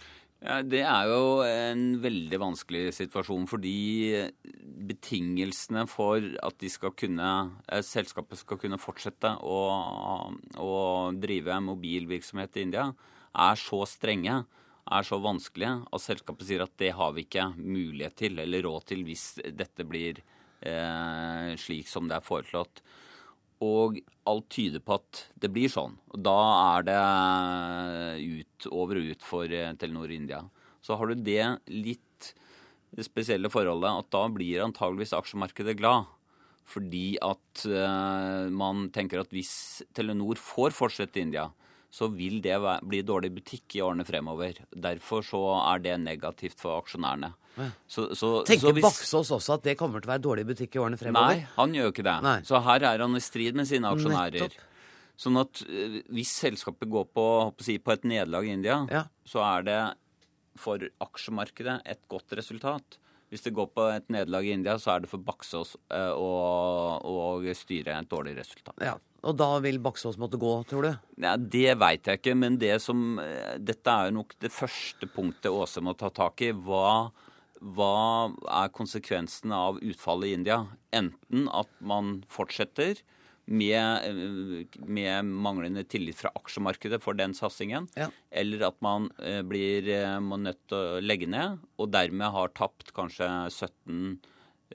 Ja, det er jo en veldig vanskelig situasjon, fordi betingelsene for at de skal kunne, eh, selskapet skal kunne fortsette å, å drive mobilvirksomhet i India, er så strenge, er så vanskelige, at selskapet sier at det har vi ikke mulighet til eller råd til hvis dette blir eh, slik som det er foreslått. Og alt tyder på at det blir sånn. Og da er det ut, over og ut for eh, Telenor India. Så har du det litt spesielle forholdet at da blir antageligvis aksjemarkedet glad. Fordi at eh, man tenker at hvis Telenor får fortsette i India, så vil det bli dårlig butikk i årene fremover. Derfor så er det negativt for aksjonærene. Så, så, så Tenker hvis- Baksås også at det kommer til å være dårlig butikk i årene fremover? Nei, han gjør jo ikke det. Nei. Så her er han i strid med sine aksjonærer. Nettopp. Sånn at eh, hvis selskapet går på, si, på et nederlag i India, Ja. så er det for aksjemarkedet et godt resultat. Hvis det går på et nederlag i India, så er det for Baksås eh, å, styre et dårlig resultat. Ja. Og da vil Baksås måtte gå, tror du? Ja, det veit jeg ikke, men det som, eh, dette er jo nok det første punktet Åse må ta tak i. Hva, hva er konsekvensen av utfallet i India? Enten at man fortsetter med, eh, med manglende tillit fra aksjemarkedet for den satsingen, Ja. eller at man eh, blir eh, må nødt til å legge ned, og dermed har tapt kanskje 17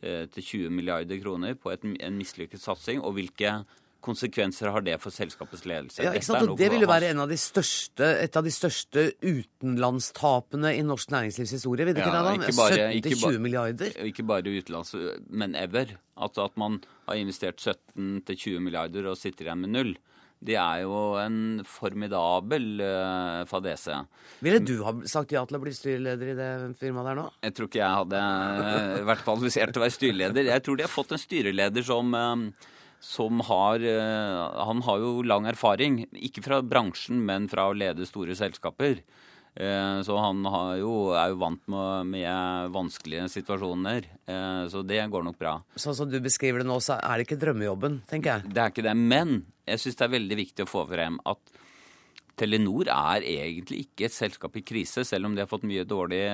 eh, til 20 milliarder kroner på et, en mislykket satsing, og hvilke konsekvenser har det for selskapets ledelse? Ja, ikke sant? Og det vil jo være en av de største, et av de største utenlandstapene i norsk næringslivshistorie, vil det ikke Ja, ikke bare- 17 ikke til ba- 20 milliarder? Ikke bare utenlands, men ever. Altså at man har investert 17-20 milliarder og sitter igjen med null. Det er jo en formidabel uh, fadese. Ville du ha sagt ja til å bli styreleder i det firmaet der nå? Jeg tror ikke jeg hadde eh, vært kvalifisert til å være styreleder. Jeg tror de har fått en styreleder som, eh, som har eh, Han har jo lang erfaring, ikke fra bransjen, men fra å lede store selskaper. Eh, Så han har jo, er jo vant med, med vanskelige situasjoner. Eh, Så det går nok bra. Sånn som du beskriver det nå, så er det ikke drømmejobben, tenker jeg. Det er ikke det. Men jeg syns det er veldig viktig å få frem at Telenor er egentlig ikke et selskap i krise, selv om de har fått mye dårlig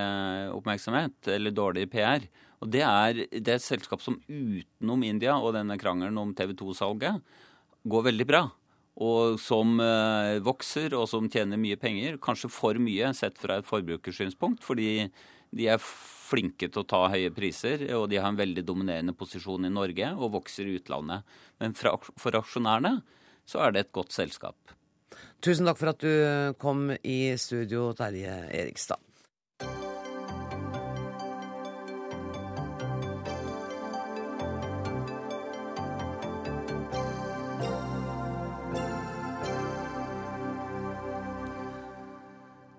oppmerksomhet, eller dårlig PR. Og det er, det er et selskap som utenom India og denne krangelen om TV 2-salget går veldig bra. Og som eh, vokser, og som tjener mye penger. Kanskje for mye sett fra et forbrukersynspunkt, fordi de er flinke til å ta høye priser, og de har en veldig dominerende posisjon i Norge og vokser i utlandet. Men for aksjonærene så er det et godt selskap. Tusen takk for at du kom i studio, Terje Erikstad.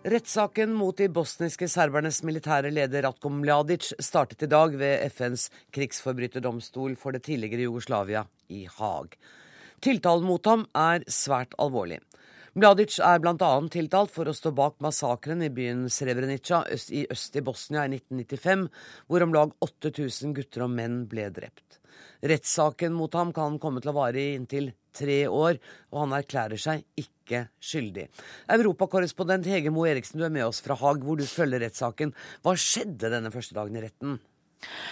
Rettssaken mot de bosniske serbernes militære leder Ratko Mladic startet i dag ved FNs krigsforbryterdomstol for det tidligere Jugoslavia i Haag. Tiltalen mot ham er svært alvorlig. Mladic er bl.a. tiltalt for å stå bak massakren i byen Srebrenica i øst i Bosnia i 1995, hvor om lag 8000 gutter og menn ble drept. Rettssaken mot ham kan komme til å vare i inntil tre år, og han erklærer seg ikke skyldig. Europakorrespondent Hege Moe Eriksen, du er med oss fra Haag, hvor du følger rettssaken. Hva skjedde denne første dagen i retten?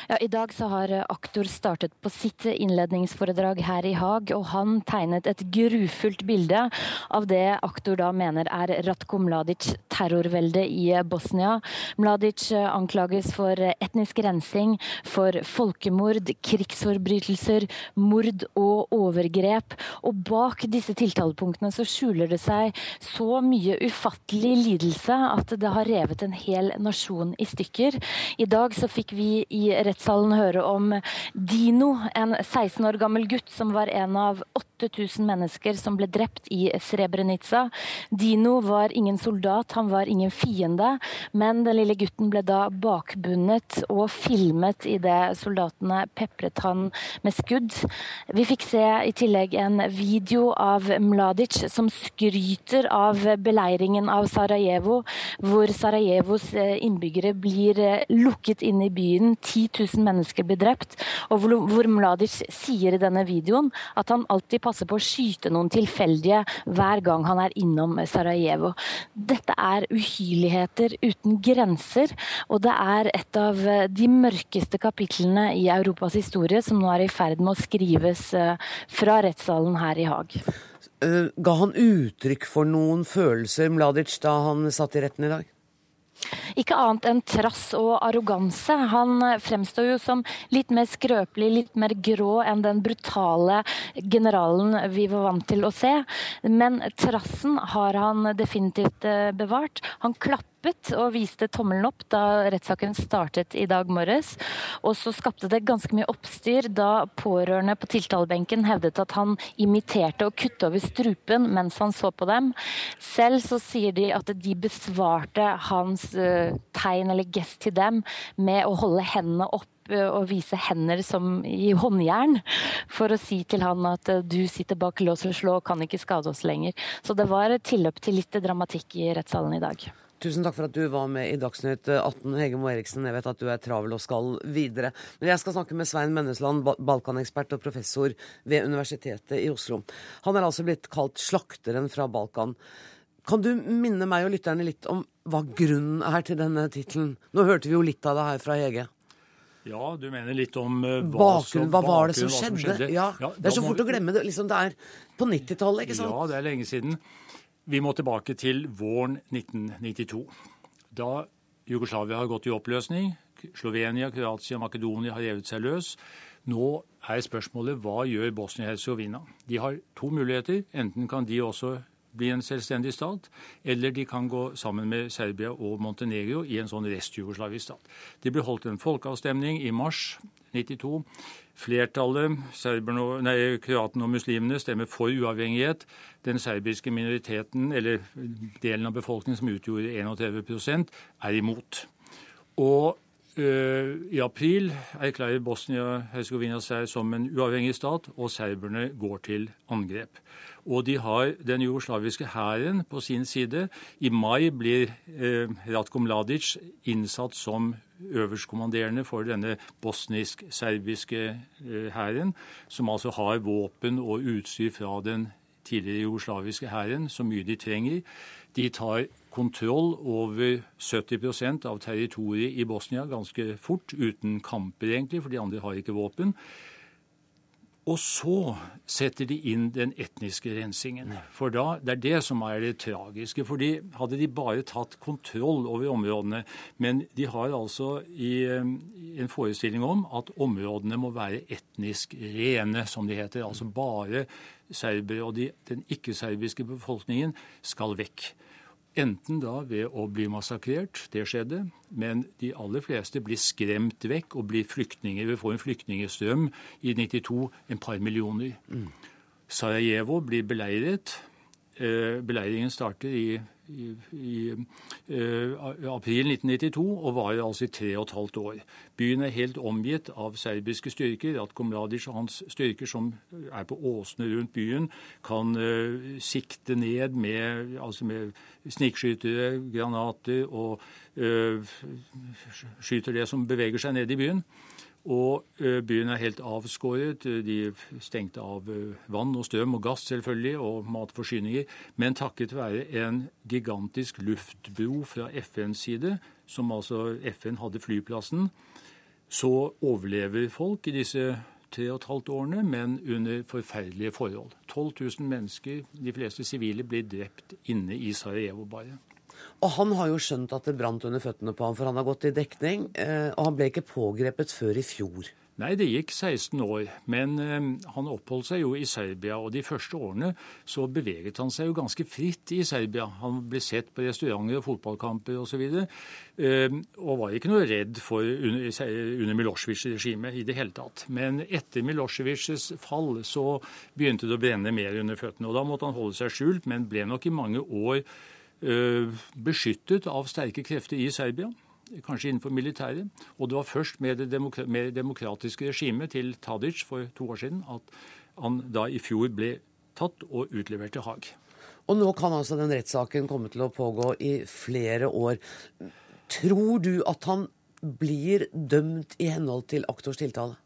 Ja, I dag så har aktor startet på sitt innledningsforedrag her i Haag, og han tegnet et grufullt bilde av det aktor da mener er Ratko Mladic terrorvelde i Bosnia. Mladic anklages for etnisk rensing, for folkemord, krigsforbrytelser, mord og overgrep. Og bak disse tiltalepunktene så skjuler det seg så mye ufattelig lidelse at det har revet en hel nasjon i stykker. I dag så fikk vi i rettssalen høre om Dino, en 16 år gammel gutt som var en av 8000 mennesker som ble drept i Srebrenica. Dino var ingen soldat, han var ingen fiende, men den lille gutten ble da bakbundet og filmet idet soldatene pepret han med skudd. Vi fikk se i tillegg en video av Mladic som skryter av beleiringen av Sarajevo, hvor Sarajevos eh, innbyggere blir eh, lukket inn i byen 10 000 mennesker blir drept, og hvor, Mladic sier i denne videoen at han alltid passer på å skyte noen tilfeldige hver gang han er innom Sarajevo. Dette er uhyrligheter uten grenser, og det er et av de mørkeste kapitlene i Europas historie som nå er i ferd med å skrives eh, fra rettssalen her i Haag. Uh, ga han uttrykk for noen følelser, Mladic, da han satt i retten i dag? Ikke annet enn trass og arroganse. Han fremstår jo som litt mer skrøpelig, litt mer grå enn den brutale generalen vi var vant til å se. Men trassen har han definitivt eh, bevart. Han klapper klappet og viste tommelen opp da rettssaken startet i dag morges. Og så skapte det ganske mye oppstyr da pårørende på tiltalebenken hevdet at han imiterte å kutte over strupen mens han så på dem. Selv så sier de at de besvarte hans uh, tegn eller gest til dem med å holde hendene opp og vise hender som i håndjern for å si til han at eh, du sitter bak lås og slå og kan ikke skade oss lenger. Så det var tilløp til litt dramatikk i rettssalen i dag. Tusen takk for at du var med i Dagsnytt 18, Hege Moe Eriksen. Jeg vet at du er travel og skal videre. Men jeg skal snakke med Svein Mennesland, Balkanekspert og professor ved Universitetet i Oslo. Han er altså blitt kalt slakteren fra Balkan. Kan du minne meg og lytterne litt om hva grunnen er til denne tittelen? Nå hørte vi jo litt av det her fra Hege. Ja, du mener litt om uh, hva, bakgrunn, hva var det som skjedde? Som skjedde? Ja, ja, det er så fort å glemme det. Liksom, det er på 90-tallet, ikke sant? Ja, det er lenge siden. Vi må tilbake til våren 1992. Da Jugoslavia har gått i oppløsning, Slovenia, Kroatia og Makedonia har revet seg løs. Nå er spørsmålet hva gjør Bosnia-Hercegovina? De har to muligheter. Enten kan de også bli en selvstendig stat, eller de kan gå sammen med Serbia og Montenegro i en sånn restjugoslavisk stat. Det ble holdt en folkeavstemning i mars 92. Flertallet, kroatene og muslimene, stemmer for uavhengighet. Den serbiske minoriteten, eller delen av befolkningen som utgjorde 31 er imot. Og øh, i april erklærer Bosnia-Hercegovina seg som en uavhengig stat, og serberne går til angrep. Og de har den jugoslaviske hæren på sin side. I mai blir eh, Ratko Mladic innsatt som øverstkommanderende for denne bosnisk-serbiske eh, hæren, som altså har våpen og utstyr fra den tidligere jugoslaviske hæren, så mye de trenger. De tar kontroll over 70% av territoriet i Bosnia ganske fort, uten kamper egentlig, for de andre har ikke våpen. Og så setter de inn den etniske rensingen. For da, Det er det som er det tragiske. for Hadde de bare tatt kontroll over områdene Men de har altså i, en forestilling om at områdene må være etnisk rene, som det heter. Altså bare serbere og de, den ikke-serbiske befolkningen skal vekk. Enten da ved å bli massakrert, det skjedde, men de aller fleste blir skremt vekk og blir flyktninger. Vi får en flyktningstrøm i 92, en par millioner. Mm. Sarajevo blir beleiret. Eh, beleiringen starter i i, i uh, april 1992 og var altså i tre og et halvt år. Byen er helt omgitt av serbiske styrker. At Komladic og hans styrker som er på åsene rundt byen, kan uh, sikte ned med, altså med snikskytere, granater og uh, skyter det som beveger seg ned i byen. Og byen er helt avskåret. De stengte av vann og strøm og gass selvfølgelig, og matforsyninger. Men takket være en gigantisk luftbro fra FNs side, som altså FN hadde flyplassen, så overlever folk i disse tre og et halvt årene, men under forferdelige forhold. 12 000 mennesker, de fleste sivile, blir drept inne i Sarajevo bare. Og han har jo skjønt at det brant under føttene på ham, for han har gått i dekning. Og han ble ikke pågrepet før i fjor. Nei, det gikk 16 år. Men eh, han oppholdt seg jo i Serbia, og de første årene så beveget han seg jo ganske fritt i Serbia. Han ble sett på restauranter og fotballkamper osv. Eh, og var ikke noe redd for under Milosevic-regimet i det hele tatt. Men etter Milosevics fall så begynte det å brenne mer under føttene. og Da måtte han holde seg skjult, men ble nok i mange år beskyttet av sterke krefter i Serbia, kanskje innenfor militæret. Og det var først med det demokra med demokratiske regimet til Tadic for to år siden at han da i fjor ble tatt og utlevert til Haag. Og nå kan altså den rettssaken komme til å pågå i flere år. Tror du at han blir dømt i henhold til aktors tiltale?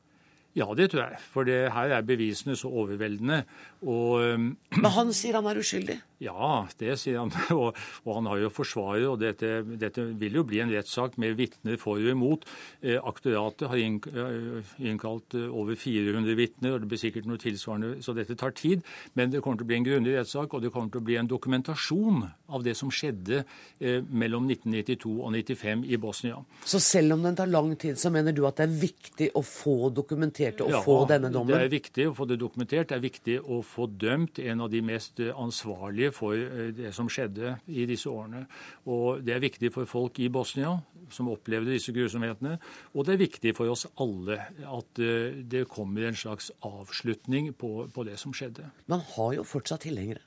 Ja, det tror jeg. For det, her er bevisene så overveldende. Og, Men han sier han er uskyldig? Ja, det sier han. Og, og han har jo forsvarer, og dette, dette, vil jo bli en rettssak med vitner for og imot. Eh, aktoratet har innkalt over 400 vitner, og det blir sikkert noe tilsvarende, så dette tar tid. Men det kommer til å bli en grundig rettssak, og det kommer til å bli en dokumentasjon av det som skjedde eh, mellom 1992 og 1995 i Bosnia. Så selv om den tar lang tid, så mener du at det er viktig å få dokumentert og ja, få denne dommen? Ja, Det er viktig å få det dokumentert. Det er viktig å få dømt en av de mest ansvarlige for det som skjedde i disse årene. Og Det er viktig for folk i Bosnia som opplevde disse grusomhetene. Og det er viktig for oss alle at det kommer en slags avslutning på, på det som skjedde. Men han har jo fortsatt tilhengere?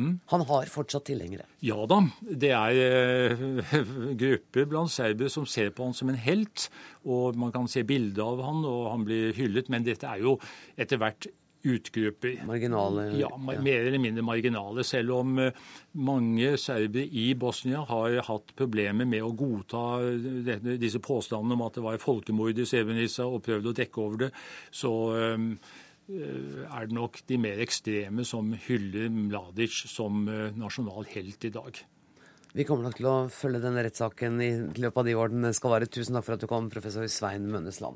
Mm. Han har fortsatt tilhengere? Ja da. Det er eh, grupper blant serbere som ser på han som en helt. Og man kan se bilde av han, og han blir hyllet. Men dette er jo etter hvert utgrupper. Marginale? Ja, mer eller mindre marginale. Selv om mange serbere i Bosnia har hatt problemer med å godta disse påstandene om at det var folkemord i Srebrenica, og prøvd å dekke over det, så er det nok de mer ekstreme som hyller Mladic som nasjonal helt i dag. Vi kommer nok til å følge denne rettssaken i løpet av de år den skal være. Tusen takk for at du kom, professor Svein Mønnesland.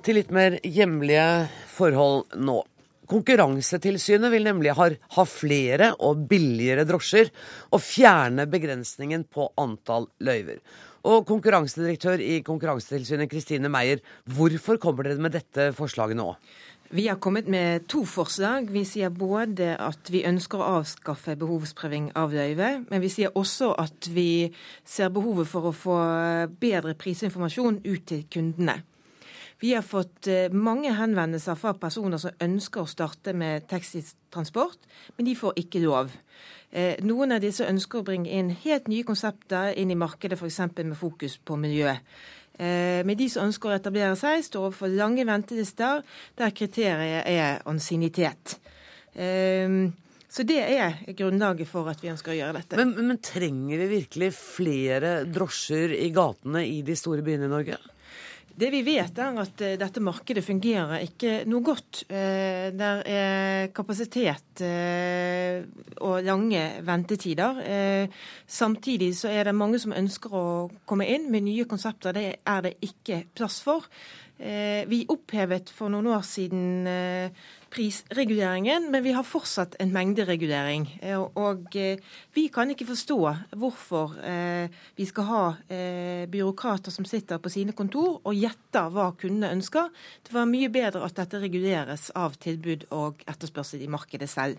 Til litt mer hjemlige forhold nå. Konkurransetilsynet vil nemlig ha, ha, flere og billigere drosjer, og fjerne begrensningen på antall løyver. Og konkurransedirektør i Konkurransetilsynet, Kristine Meyer, hvorfor kommer dere med dette forslaget nå? Vi har kommet med to forslag. Vi sier både at vi ønsker å avskaffe behovsprøving av løyve, men vi sier også at vi ser behovet for å få bedre prisinformasjon ut til kundene. Vi har fått mange henvendelser fra personer som ønsker å starte med taxitransport, men de får ikke lov. Noen av disse ønsker å bringe inn helt nye konsepter inn i markedet, f.eks. med fokus på miljø. Men de som ønsker å etablere seg, står overfor lange ventelister der kriteriet er ansiennitet. Så det er grunnlaget for at vi ønsker å gjøre dette. Men, men trenger vi virkelig flere drosjer i gatene i de store byene i Norge? Det vi vet er at dette markedet fungerer ikke noe godt. Det er kapasitet og lange ventetider. Samtidig så er det mange som ønsker å komme inn med nye konsepter. Det er det ikke plass for. Vi opphevet for noen år siden prisreguleringen, men vi har fortsatt en mengderegulering. Og vi kan ikke forstå hvorfor vi skal ha byråkrater som sitter på sine kontor og gjetter hva kundene ønsker. Det var mye bedre at dette reguleres av tilbud og etterspørsel i markedet selv.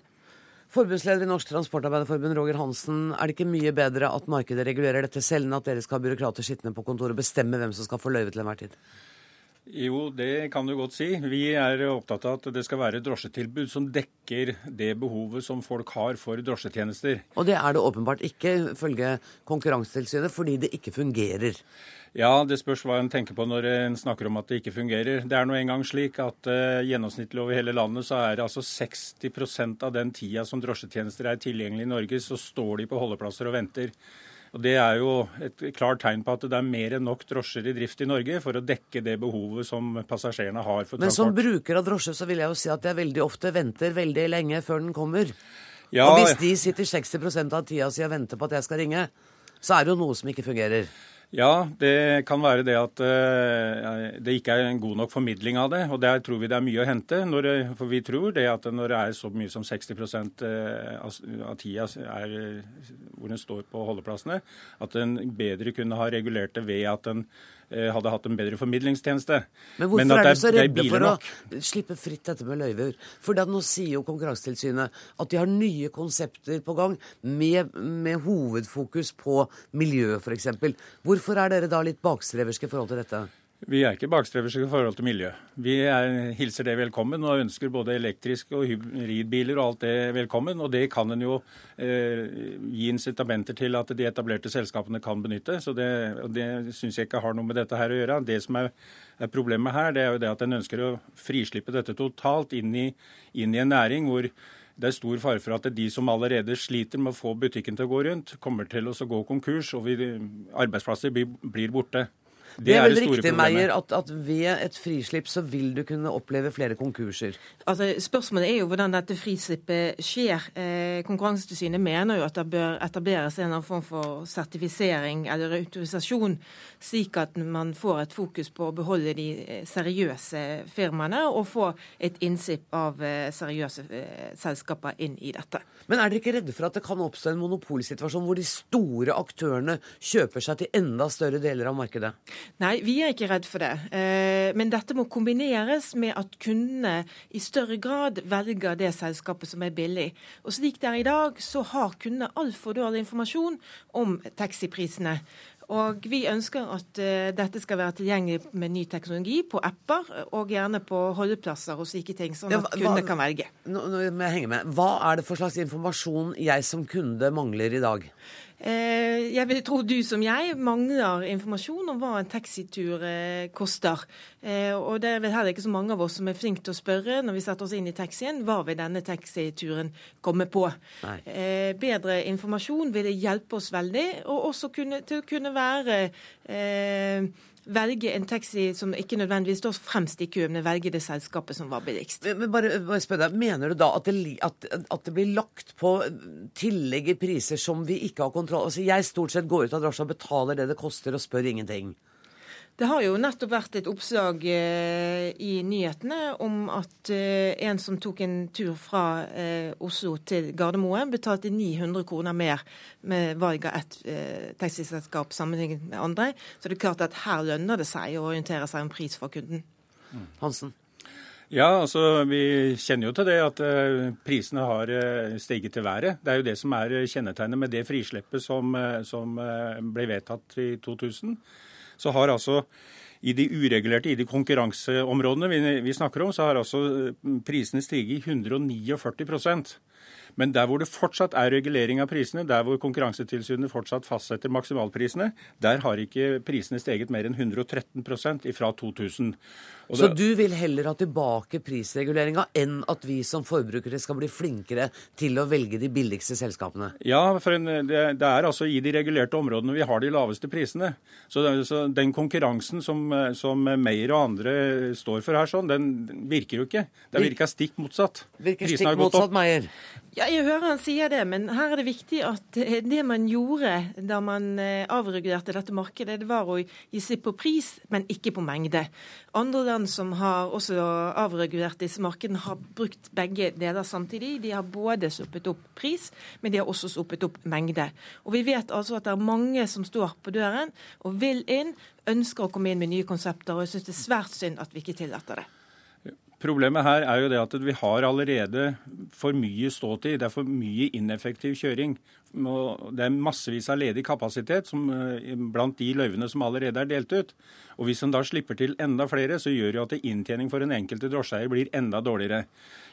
Forbundsleder i Norsk Transportarbeiderforbund, Roger Hansen. Er det ikke mye bedre at markedet regulerer dette selv, enn at dere skal ha byråkrater sittende på kontoret og bestemme hvem som skal få løyve til enhver tid? Jo, det kan du godt si. Vi er opptatt av at det skal være drosjetilbud som dekker det behovet som folk har for drosjetjenester. Og det er det åpenbart ikke, ifølge Konkurransetilsynet, fordi det ikke fungerer. Ja, det spørs hva en tenker på når en snakker om at det ikke fungerer. Det er nå engang slik at uh, gjennomsnittlig over hele landet så er det altså 60% av den tida som drosjetjenester er tilgjengelig i Norge, så står de på holdeplasser og venter. Og Det er jo et klart tegn på at det er mer enn nok drosjer i drift i Norge for å dekke det behovet som passasjerene har for transport. Men som bruker av drosje så vil jeg jo si at jeg veldig ofte venter veldig lenge før den kommer. Ja, og hvis de sitter 60% av tida si og venter på at jeg skal ringe, så er det jo noe som ikke fungerer. Ja, det kan være det at uh, det ikke er en god nok formidling av det. Og der tror vi det er mye å hente. Når, for vi tror det at når det er så mye som 60 uh, av tida er, hvor den står på holdeplassene, at en bedre kunne ha regulert det ved at en Eh, hadde hatt en bedre formidlingstjeneste. Men hvorfor Men er dere så redde for nok? å slippe fritt dette med løyver? For da nå sier jo Konkurransetilsynet at de har nye konsepter på gang med, med hovedfokus på miljø, f.eks. Hvorfor er dere da litt bakstreverske i forhold til dette? Vi er ikke bakstreverske i forhold til miljø. Vi er, hilser det velkommen og ønsker både elektriske og hybridbiler og alt det velkommen. Og det kan en jo eh, gi incitamenter til at de etablerte selskapene kan benytte. Så det, det syns jeg ikke har noe med dette her å gjøre. Det som er, er, problemet her, det er jo det at en ønsker å frislippe dette totalt inn i, inn i en næring hvor det er stor fare for at de som allerede sliter med å få butikken til å gå rundt, kommer til å gå konkurs, og vi, arbeidsplasser blir, blir borte. Det, det er vel riktig, Meyer, at, at, ved et frislipp så vil du kunne oppleve flere konkurser? Altså, Spørsmålet er jo hvordan dette frislippet skjer. Eh, Konkurransetilsynet mener jo at det bør etableres en eller annen form for sertifisering eller autorisasjon, slik at man får et fokus på å beholde de eh, seriøse firmaene og få et innsipp av eh, seriøse eh, selskaper inn i dette. Men er dere ikke redde for at det kan oppstå en monopolsituasjon hvor de store aktørene kjøper seg til enda større deler av markedet? Nei, vi er ikke redd for det. Eh, men dette må kombineres med at kundene i større grad velger det selskapet som er billig. Og slik det er i dag, så har kundene altfor dårlig informasjon om taxiprisene. Og vi ønsker at uh, dette skal være tilgjengelig med ny teknologi på apper, og gjerne på holdeplasser og slike ting, sånn at kundene kan velge. Nå, nå må jeg henge med. Hva er det for slags informasjon jeg som kunde mangler i dag? Eh, jeg vil tro du som jeg mangler informasjon om hva en taxitur eh, koster. Eh, og det er vel heller ikke så mange av oss som er flinke til å spørre når vi setter oss inn i taxien, hva vil denne taxituren komme på. Bedre informasjon vil hjelpe oss veldig, og også kunne, til å kunne være velge en taxi som ikke nødvendigvis står fremst i køen, men velge det selskapet som var billigst. Men bare, bare spør deg, Mener du da at det, at, at det, blir lagt på tillegg i priser som vi ikke har kontroll Altså Jeg stort sett går ut av drosja betaler det det koster, og spør ingenting. Det har jo nettopp vært et oppslag eh, i nyhetene om at eh, en som tok en tur fra eh, Oslo til Gardermoen, betalte 900 kroner mer med valg av ett taxiselskap sammenlignet med andre. Så det er klart at her lønner det seg å orientere seg om pris for kunden. Hansen? Ja, altså Vi kjenner jo til det at uh, prisene har uh, steget til været. Det er jo det som er kjennetegnet med det frisleppet som, uh, som ble vedtatt i 2000 så har altså i de uregulerte, i de konkurranseområdene vi, vi snakker om, så har altså prisene stiget 149 men der hvor det fortsatt er regulering av prisene, der hvor Konkurransetilsynet fortsatt fastsetter maksimalprisene, der har ikke prisene steget mer enn 113% fra 2000. Og Så du vil heller ha tilbake prisreguleringa enn at vi som forbrukere skal bli flinkere til å velge de billigste selskapene? Ja, for en, det, det, er altså i de regulerte områdene vi har de laveste prisene. Så, så den konkurransen som, som Meyer og andre står for her, sånn, den virker jo ikke. Det virker stikk motsatt. Virker stikk motsatt, Meyer? Ja, jeg hører han sier det, men her er det viktig at det man gjorde da man eh, avregulerte dette markedet, det var å gi slipp på pris, men ikke på mengde. Andre land som har også avregulert disse markedene, har brukt begge deler samtidig. De har både sluppet opp pris, men de har også sluppet opp mengde. Og vi vet altså at det er mange som står på døren og vil inn, ønsker å komme inn med nye konsepter, og jeg syns det er svært synd at vi ikke tillater det. Problemet her er jo det at vi har allerede for mye ståtid. Det er for mye ineffektiv kjøring. Det er massevis av ledig kapasitet som, eh, blant de løyvene som allerede er delt ut. Og Hvis en da slipper til enda flere, så gjør jo at inntjening for den enkelte drosjeeier blir enda dårligere.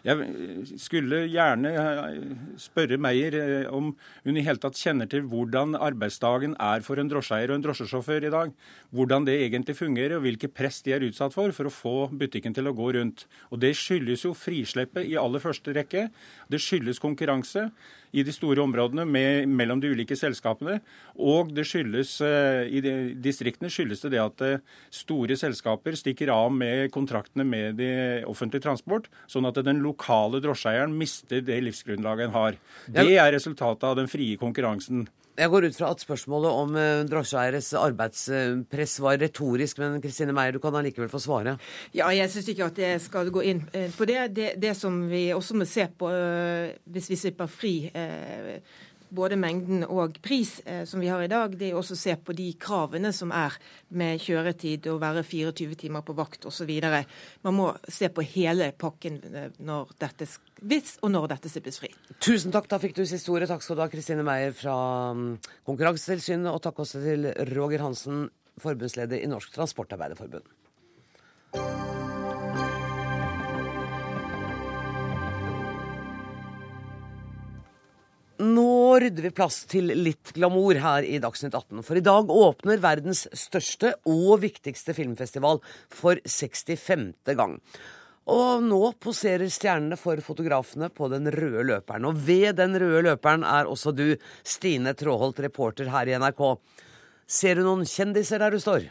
Jeg eh, skulle gjerne eh, spørre Meyer om hun i hele tatt kjenner til hvordan arbeidsdagen er for en drosjeeier og en drosjesjåfør i dag. Hvordan det egentlig fungerer, og hvilke press de er utsatt for for å få butikken til å gå rundt. Og Det skyldes jo frisleppet i aller første rekke. Det skyldes konkurranse i de store områdene med, mellom de ulike selskapene. Og det skyldes, i de, distriktene skyldes det det at store selskaper stikker av med kontraktene med de offentlig transport, sånn at den lokale drosjeeieren mister det livsgrunnlaget en har. Det er resultatet av den frie konkurransen. Jeg går ut fra at spørsmålet om uh, drosjeeieres arbeidspress var retorisk, men Kristine Meier, du kan allikevel få svare. Ja, jeg syns ikke at jeg skal gå inn eh, på det. Det, det som vi også må se på uh, hvis vi slipper fri både mengden og pris eh, som vi har i dag, det er også å se på de kravene som er med kjøretid, å være 24 timer på vakt osv. Man må se på hele pakken eh, når dette, hvis og når dette slippes fri. Tusen takk, da fikk du siste ordet. Takk skal du ha, Kristine Meyer fra mm, Konkurransetilsynet, og takk også til Roger Hansen, forbundsleder i Norsk Transportarbeiderforbund. Nå rydder vi plass til litt glamour her i Dagsnytt 18. For i dag åpner verdens største og viktigste filmfestival for 65. gang. Og nå poserer stjernene for fotografene på den røde løperen. Og ved den røde løperen er også du, Stine Tråholt, reporter her i NRK. Ser du noen kjendiser der du står?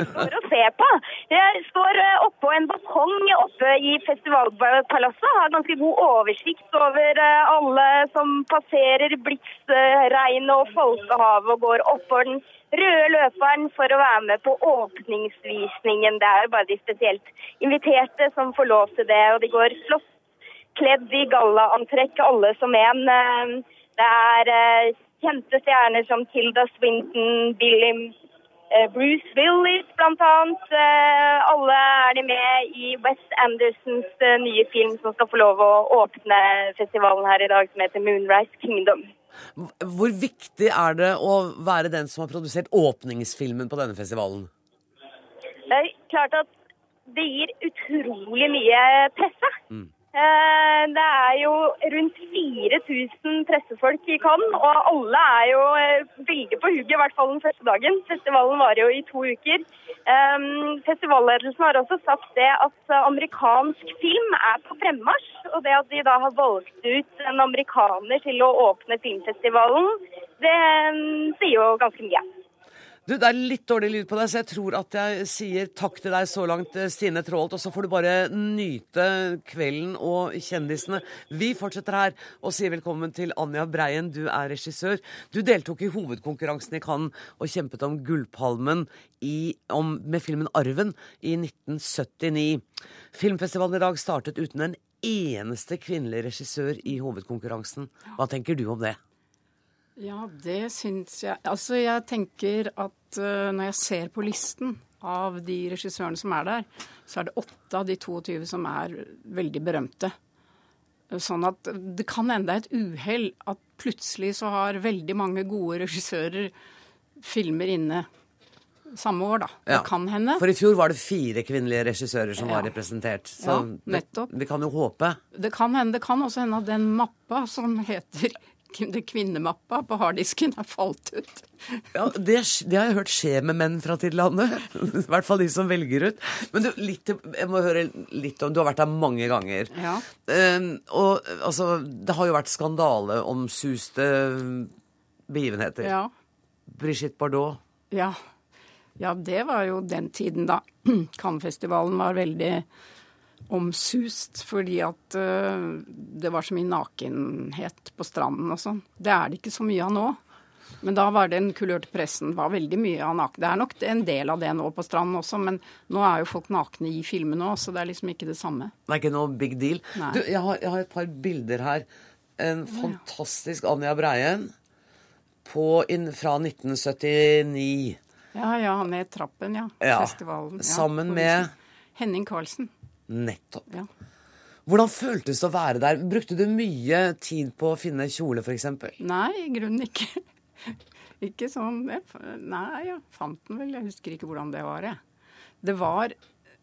Jeg står og ser på. Jeg står eh, oppå en balkong oppe i festivalpalasset. Har ganske god oversikt over eh, alle som passerer Blitsregnet og Folkehavet og går oppover den røde løperen for å være med på åpningsvisningen. Det er jo bare de spesielt inviterte som får lov til det. Og de går flott kledd i gallaantrekk, alle som en. Eh, det er kjente stjerner som Tilda Swinton, Billy Bruce Willis bl.a. annet, alle er de med i West Andersons eh, nye film som skal få lov å åpne festivalen her i dag, som heter Moonrise Kingdom. Hvor viktig er det å være den som har produsert åpningsfilmen på denne festivalen? Det er klart at det gir utrolig mye presse. Mm. Eh, det er jo rundt 4000 pressefolk i Cannes, og alle er jo eh, veldig på hugget, i hvert fall den første dagen. Festivalen varer jo i to uker. Eh, festivalledelsen har også sagt det at amerikansk film er på fremmarsj. Og det at de da har valgt ut en amerikaner til å åpne filmfestivalen, det sier jo ganske mye. Du, Det er litt dårlig lyd på deg, så jeg tror at jeg sier takk til deg så langt, eh, Stine Traalt. Og så får du bare nyte kvelden og kjendisene. Vi fortsetter her og sier velkommen til Anja Breien. Du er regissør. Du deltok i hovedkonkurransen i Cannes og kjempet om Gullpalmen i, om, med filmen 'Arven' i 1979. Filmfestivalen i dag startet uten en eneste kvinnelig regissør i hovedkonkurransen. Hva tenker du om det? Ja, det syns jeg. Altså, jeg tenker at uh, når jeg ser på listen av de regissørene som er der, så er det åtte av de 22 som er veldig berømte. Sånn at det kan enda et uhell at plutselig så har veldig mange gode regissører filmer inne samme år, da. Ja. Det kan hende. For i fjor var det fire kvinnelige regissører som ja. var representert. Så ja, nettopp. Det, vi kan jo håpe. Det kan hende. Det kan også hende at den mappa som heter kvinnemappa på harddisken har falt ut. Ja, det, det, har jeg hørt skje med menn fra til landet. I hvert fall de som velger ut. Men du, litt, jeg må høre litt om Du har vært der mange ganger. Ja. Uh, og altså, det har jo vært skandaleomsuste begivenheter. Ja. Brigitte Bardot. Ja. ja, det var jo den tiden da Cannes-festivalen var veldig omsust fordi at uh, det var så mye nakenhet på stranden og sånn. Det er det ikke så mye av nå. Men da var den kulørte pressen var veldig mye av naken. Det er nok en del av det nå på stranden også, men nå er jo folk nakne i filmene òg, så det er liksom ikke det samme. Det er ikke noe big deal. Du, jeg har, jeg har, et par bilder her. En fantastisk Anja Breien på, in, fra 1979. Ja, ja, ned trappen, ja. ja. Festivalen. Ja, Sammen med Henning Karlsen. Nettopp. Ja. Hvordan føltes det å være der? Brukte du mye tid på å finne kjole, f.eks.? Nei, i grunnen ikke. ikke sånn Nei, jeg fant den vel. Jeg husker ikke hvordan det var, jeg. Det var,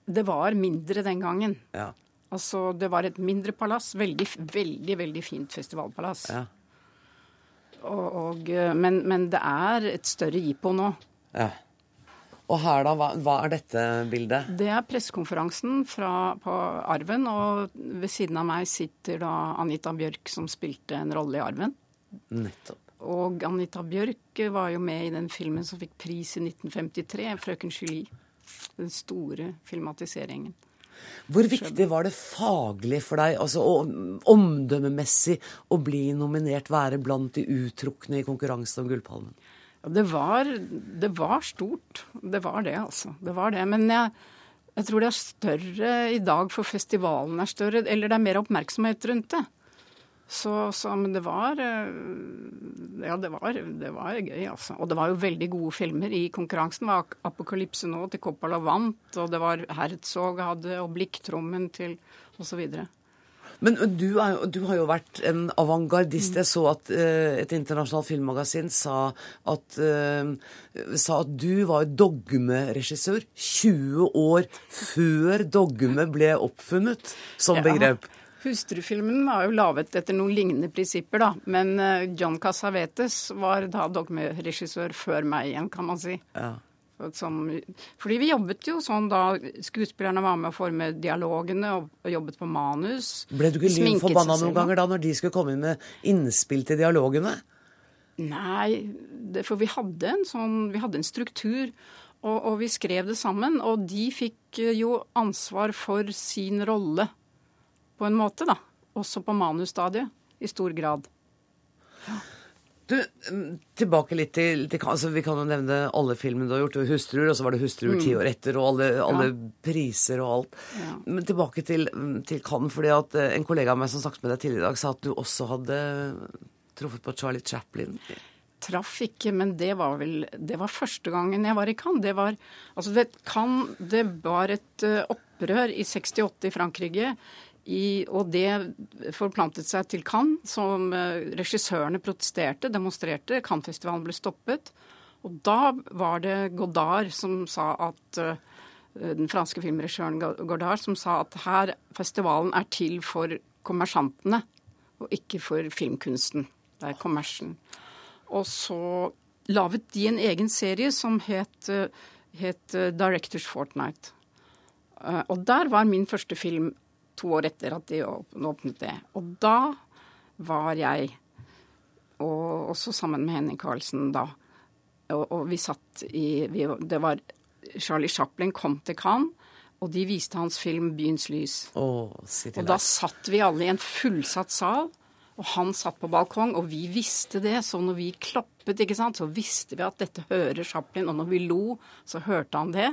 det var mindre den gangen. Ja. Altså, det var et mindre palass. Veldig, veldig, veldig fint festivalpalass. Ja. Og, og, men, men det er et større jippo nå. ja. Og her, da? Hva, hva er dette bildet? Det er pressekonferansen på Arven, og ved siden av meg sitter da Anita Bjørk, som spilte en rolle i Arven. Nettopp. Og Anita Bjørk var jo med i den filmen som fikk pris i 1953, 'Frøken Julie'. Den store filmatiseringen. Hvor viktig var det faglig for deg, altså omdømmemessig, å bli nominert, være blant de utrukne i konkurransen om Gullpalmen? Det var, det var stort. Det var det, altså. Det var det. Men jeg, jeg tror det er større i dag, for festivalen er større. Eller det er mer oppmerksomhet rundt det. Så, så men det var eh, Ja, det var, det var gøy, altså. Og det var jo veldig gode filmer i konkurransen. Det var 'Apokalypse nå' til Coppola vant, og det var 'Herzog' hadde, og 'Blikktrommen' til osv. Men du, er, du har jo vært en avantgardist. Jeg så at eh, et internasjonalt filmmagasin sa at, eh, sa at du var dogmeregissør 20 år før dogme ble oppfunnet som begrep. Hustrufilmen var jo laget etter noen lignende prinsipper, da. Men eh, John Cassavetes var da dogmeregissør før meg igjen, kan man si. Ja. Som, fordi vi jobbet jo sånn da skuespillerne var med å forme dialogene og, og jobbet på manus. Ble du ikke lynforbanna noen ganger da når de skulle komme inn med innspill til dialogene? Nei, det, for vi hadde en sånn, vi hadde en struktur, og, og vi skrev det sammen. Og de fikk eh, jo ansvar for sin rolle, på en måte, da. Også på manusstadiet, i stor grad. Du, mm, tilbake litt til, til altså Vi kan jo nevne alle filmene du har gjort. og 'Hustruer', og så var det 'Hustruer' Mm. ti år etter, og alle, alle Ja. priser og alt. Ja. Men tilbake til, mm, til Cannes, fordi at eh, en kollega av meg som snakket med deg tidligere i dag, sa at du også hadde truffet på Charlie Chaplin. Traff ikke, men det var vel Det var første gangen jeg var i Cannes. Det var, altså det, Cannes, det var et eh, opprør i 68 i Frankrike. I, og det forplantet seg til Cannes, som eh, regissørene protesterte, demonstrerte. Cannes-festivalen ble stoppet. Og da var det Godard som sa at eh, Den franske filmregissøren Godard som sa at her festivalen er til for kommersantene, og ikke for filmkunsten. Det er kommersen. Og så laget de en egen serie som het, eh, het Directors Fortnight. Og der var min første film to år etter at de åpnet det. Og da var jeg, og også sammen med Henning Carlsen da, og, og vi satt i vi, Det var Charlie Chaplin kom til Cannes, og de viste hans film 'Byens lys'. Oh, Og da satt vi alle i en fullsatt sal, og han satt på balkong, og vi visste det. Så når vi klappet, ikke sant, så visste vi at dette hører Chaplin, og når vi lo, så hørte han det.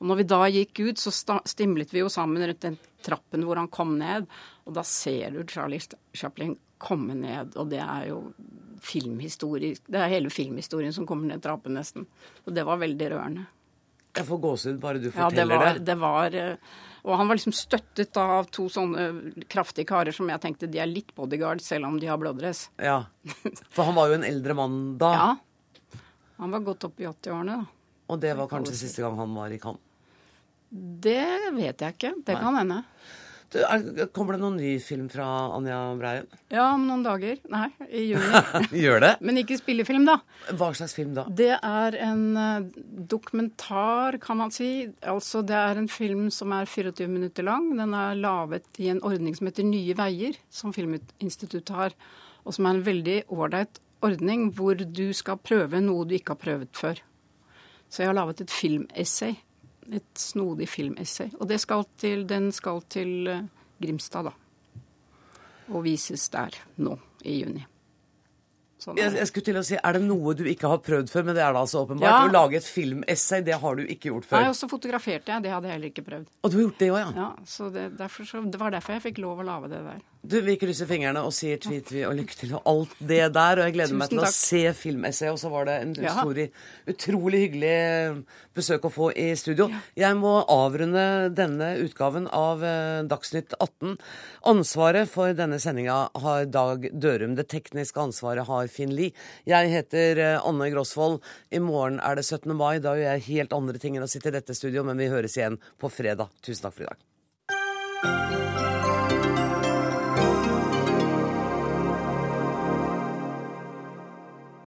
Og når vi da gikk ut, så stimlet vi jo sammen rundt den trappen hvor han kom ned, og da ser du Charlie Chaplin komme ned, og det er jo filmhistorisk. Det er hele filmhistorien som kommer ned trappen, nesten. Og det var veldig rørende. Jeg får gåsehud bare du Ja, det forteller var, det. var eh, Og han var liksom støttet av to sånne kraftige karer som jeg tenkte de er litt bodyguard, selv om de har blådress. Ja. For han var jo en eldre mann da. Ja. Han var godt opp i 80-årene, da. Og det var kanskje siste gang han var i Cannes. Det vet jeg ikke. Det Nei. kan hende. Du, er, kommer det noen ny film fra Anja Breien? Ja, om noen dager. Nei, i juni. Gjør det? Men ikke spillefilm, da. Hva slags film da? Det er en eh, dokumentar, kan man si. Altså, det er en film som er 24 minutter lang. Den er laget i en ordning som heter Nye veier, som Filminstituttet har. Og som er en veldig ålreit ordning hvor du skal prøve noe du ikke har prøvd før. Så jeg har laget et filmessay. Et snodig filmessay. Og det skal til, den skal til eh, Grimstad, da. Og vises der nå i juni. Sånn Jeg, jeg skulle til å si, Er det noe du ikke har prøvd før? Men det er det altså åpenbart. Ja. Å lage et filmessay, det har du ikke gjort før. Nei, og så fotograferte jeg. Det hadde jeg heller ikke prøvd. Og du har gjort det òg, ja? Ja, så det, så, det var derfor jeg fikk lov å lage det der. Du, Vi krysser fingrene og sier tvi-tvi og lykke til og alt det der. Og jeg gleder meg til til å se filmessayet. Og så var det en Ja. utrolig, utrolig hyggelig besøk å få i studio. Jeg må avrunde denne utgaven av eh, Dagsnytt 18. Ansvaret for denne sendinga har Dag Dørum. Det tekniske ansvaret har Finn Lie. Jeg heter eh, Anne Grosvold. I morgen er det 17. mai. Da gjør jeg helt andre ting enn å sitte i dette studio, men vi høres igjen på fredag. Tusen takk for i dag.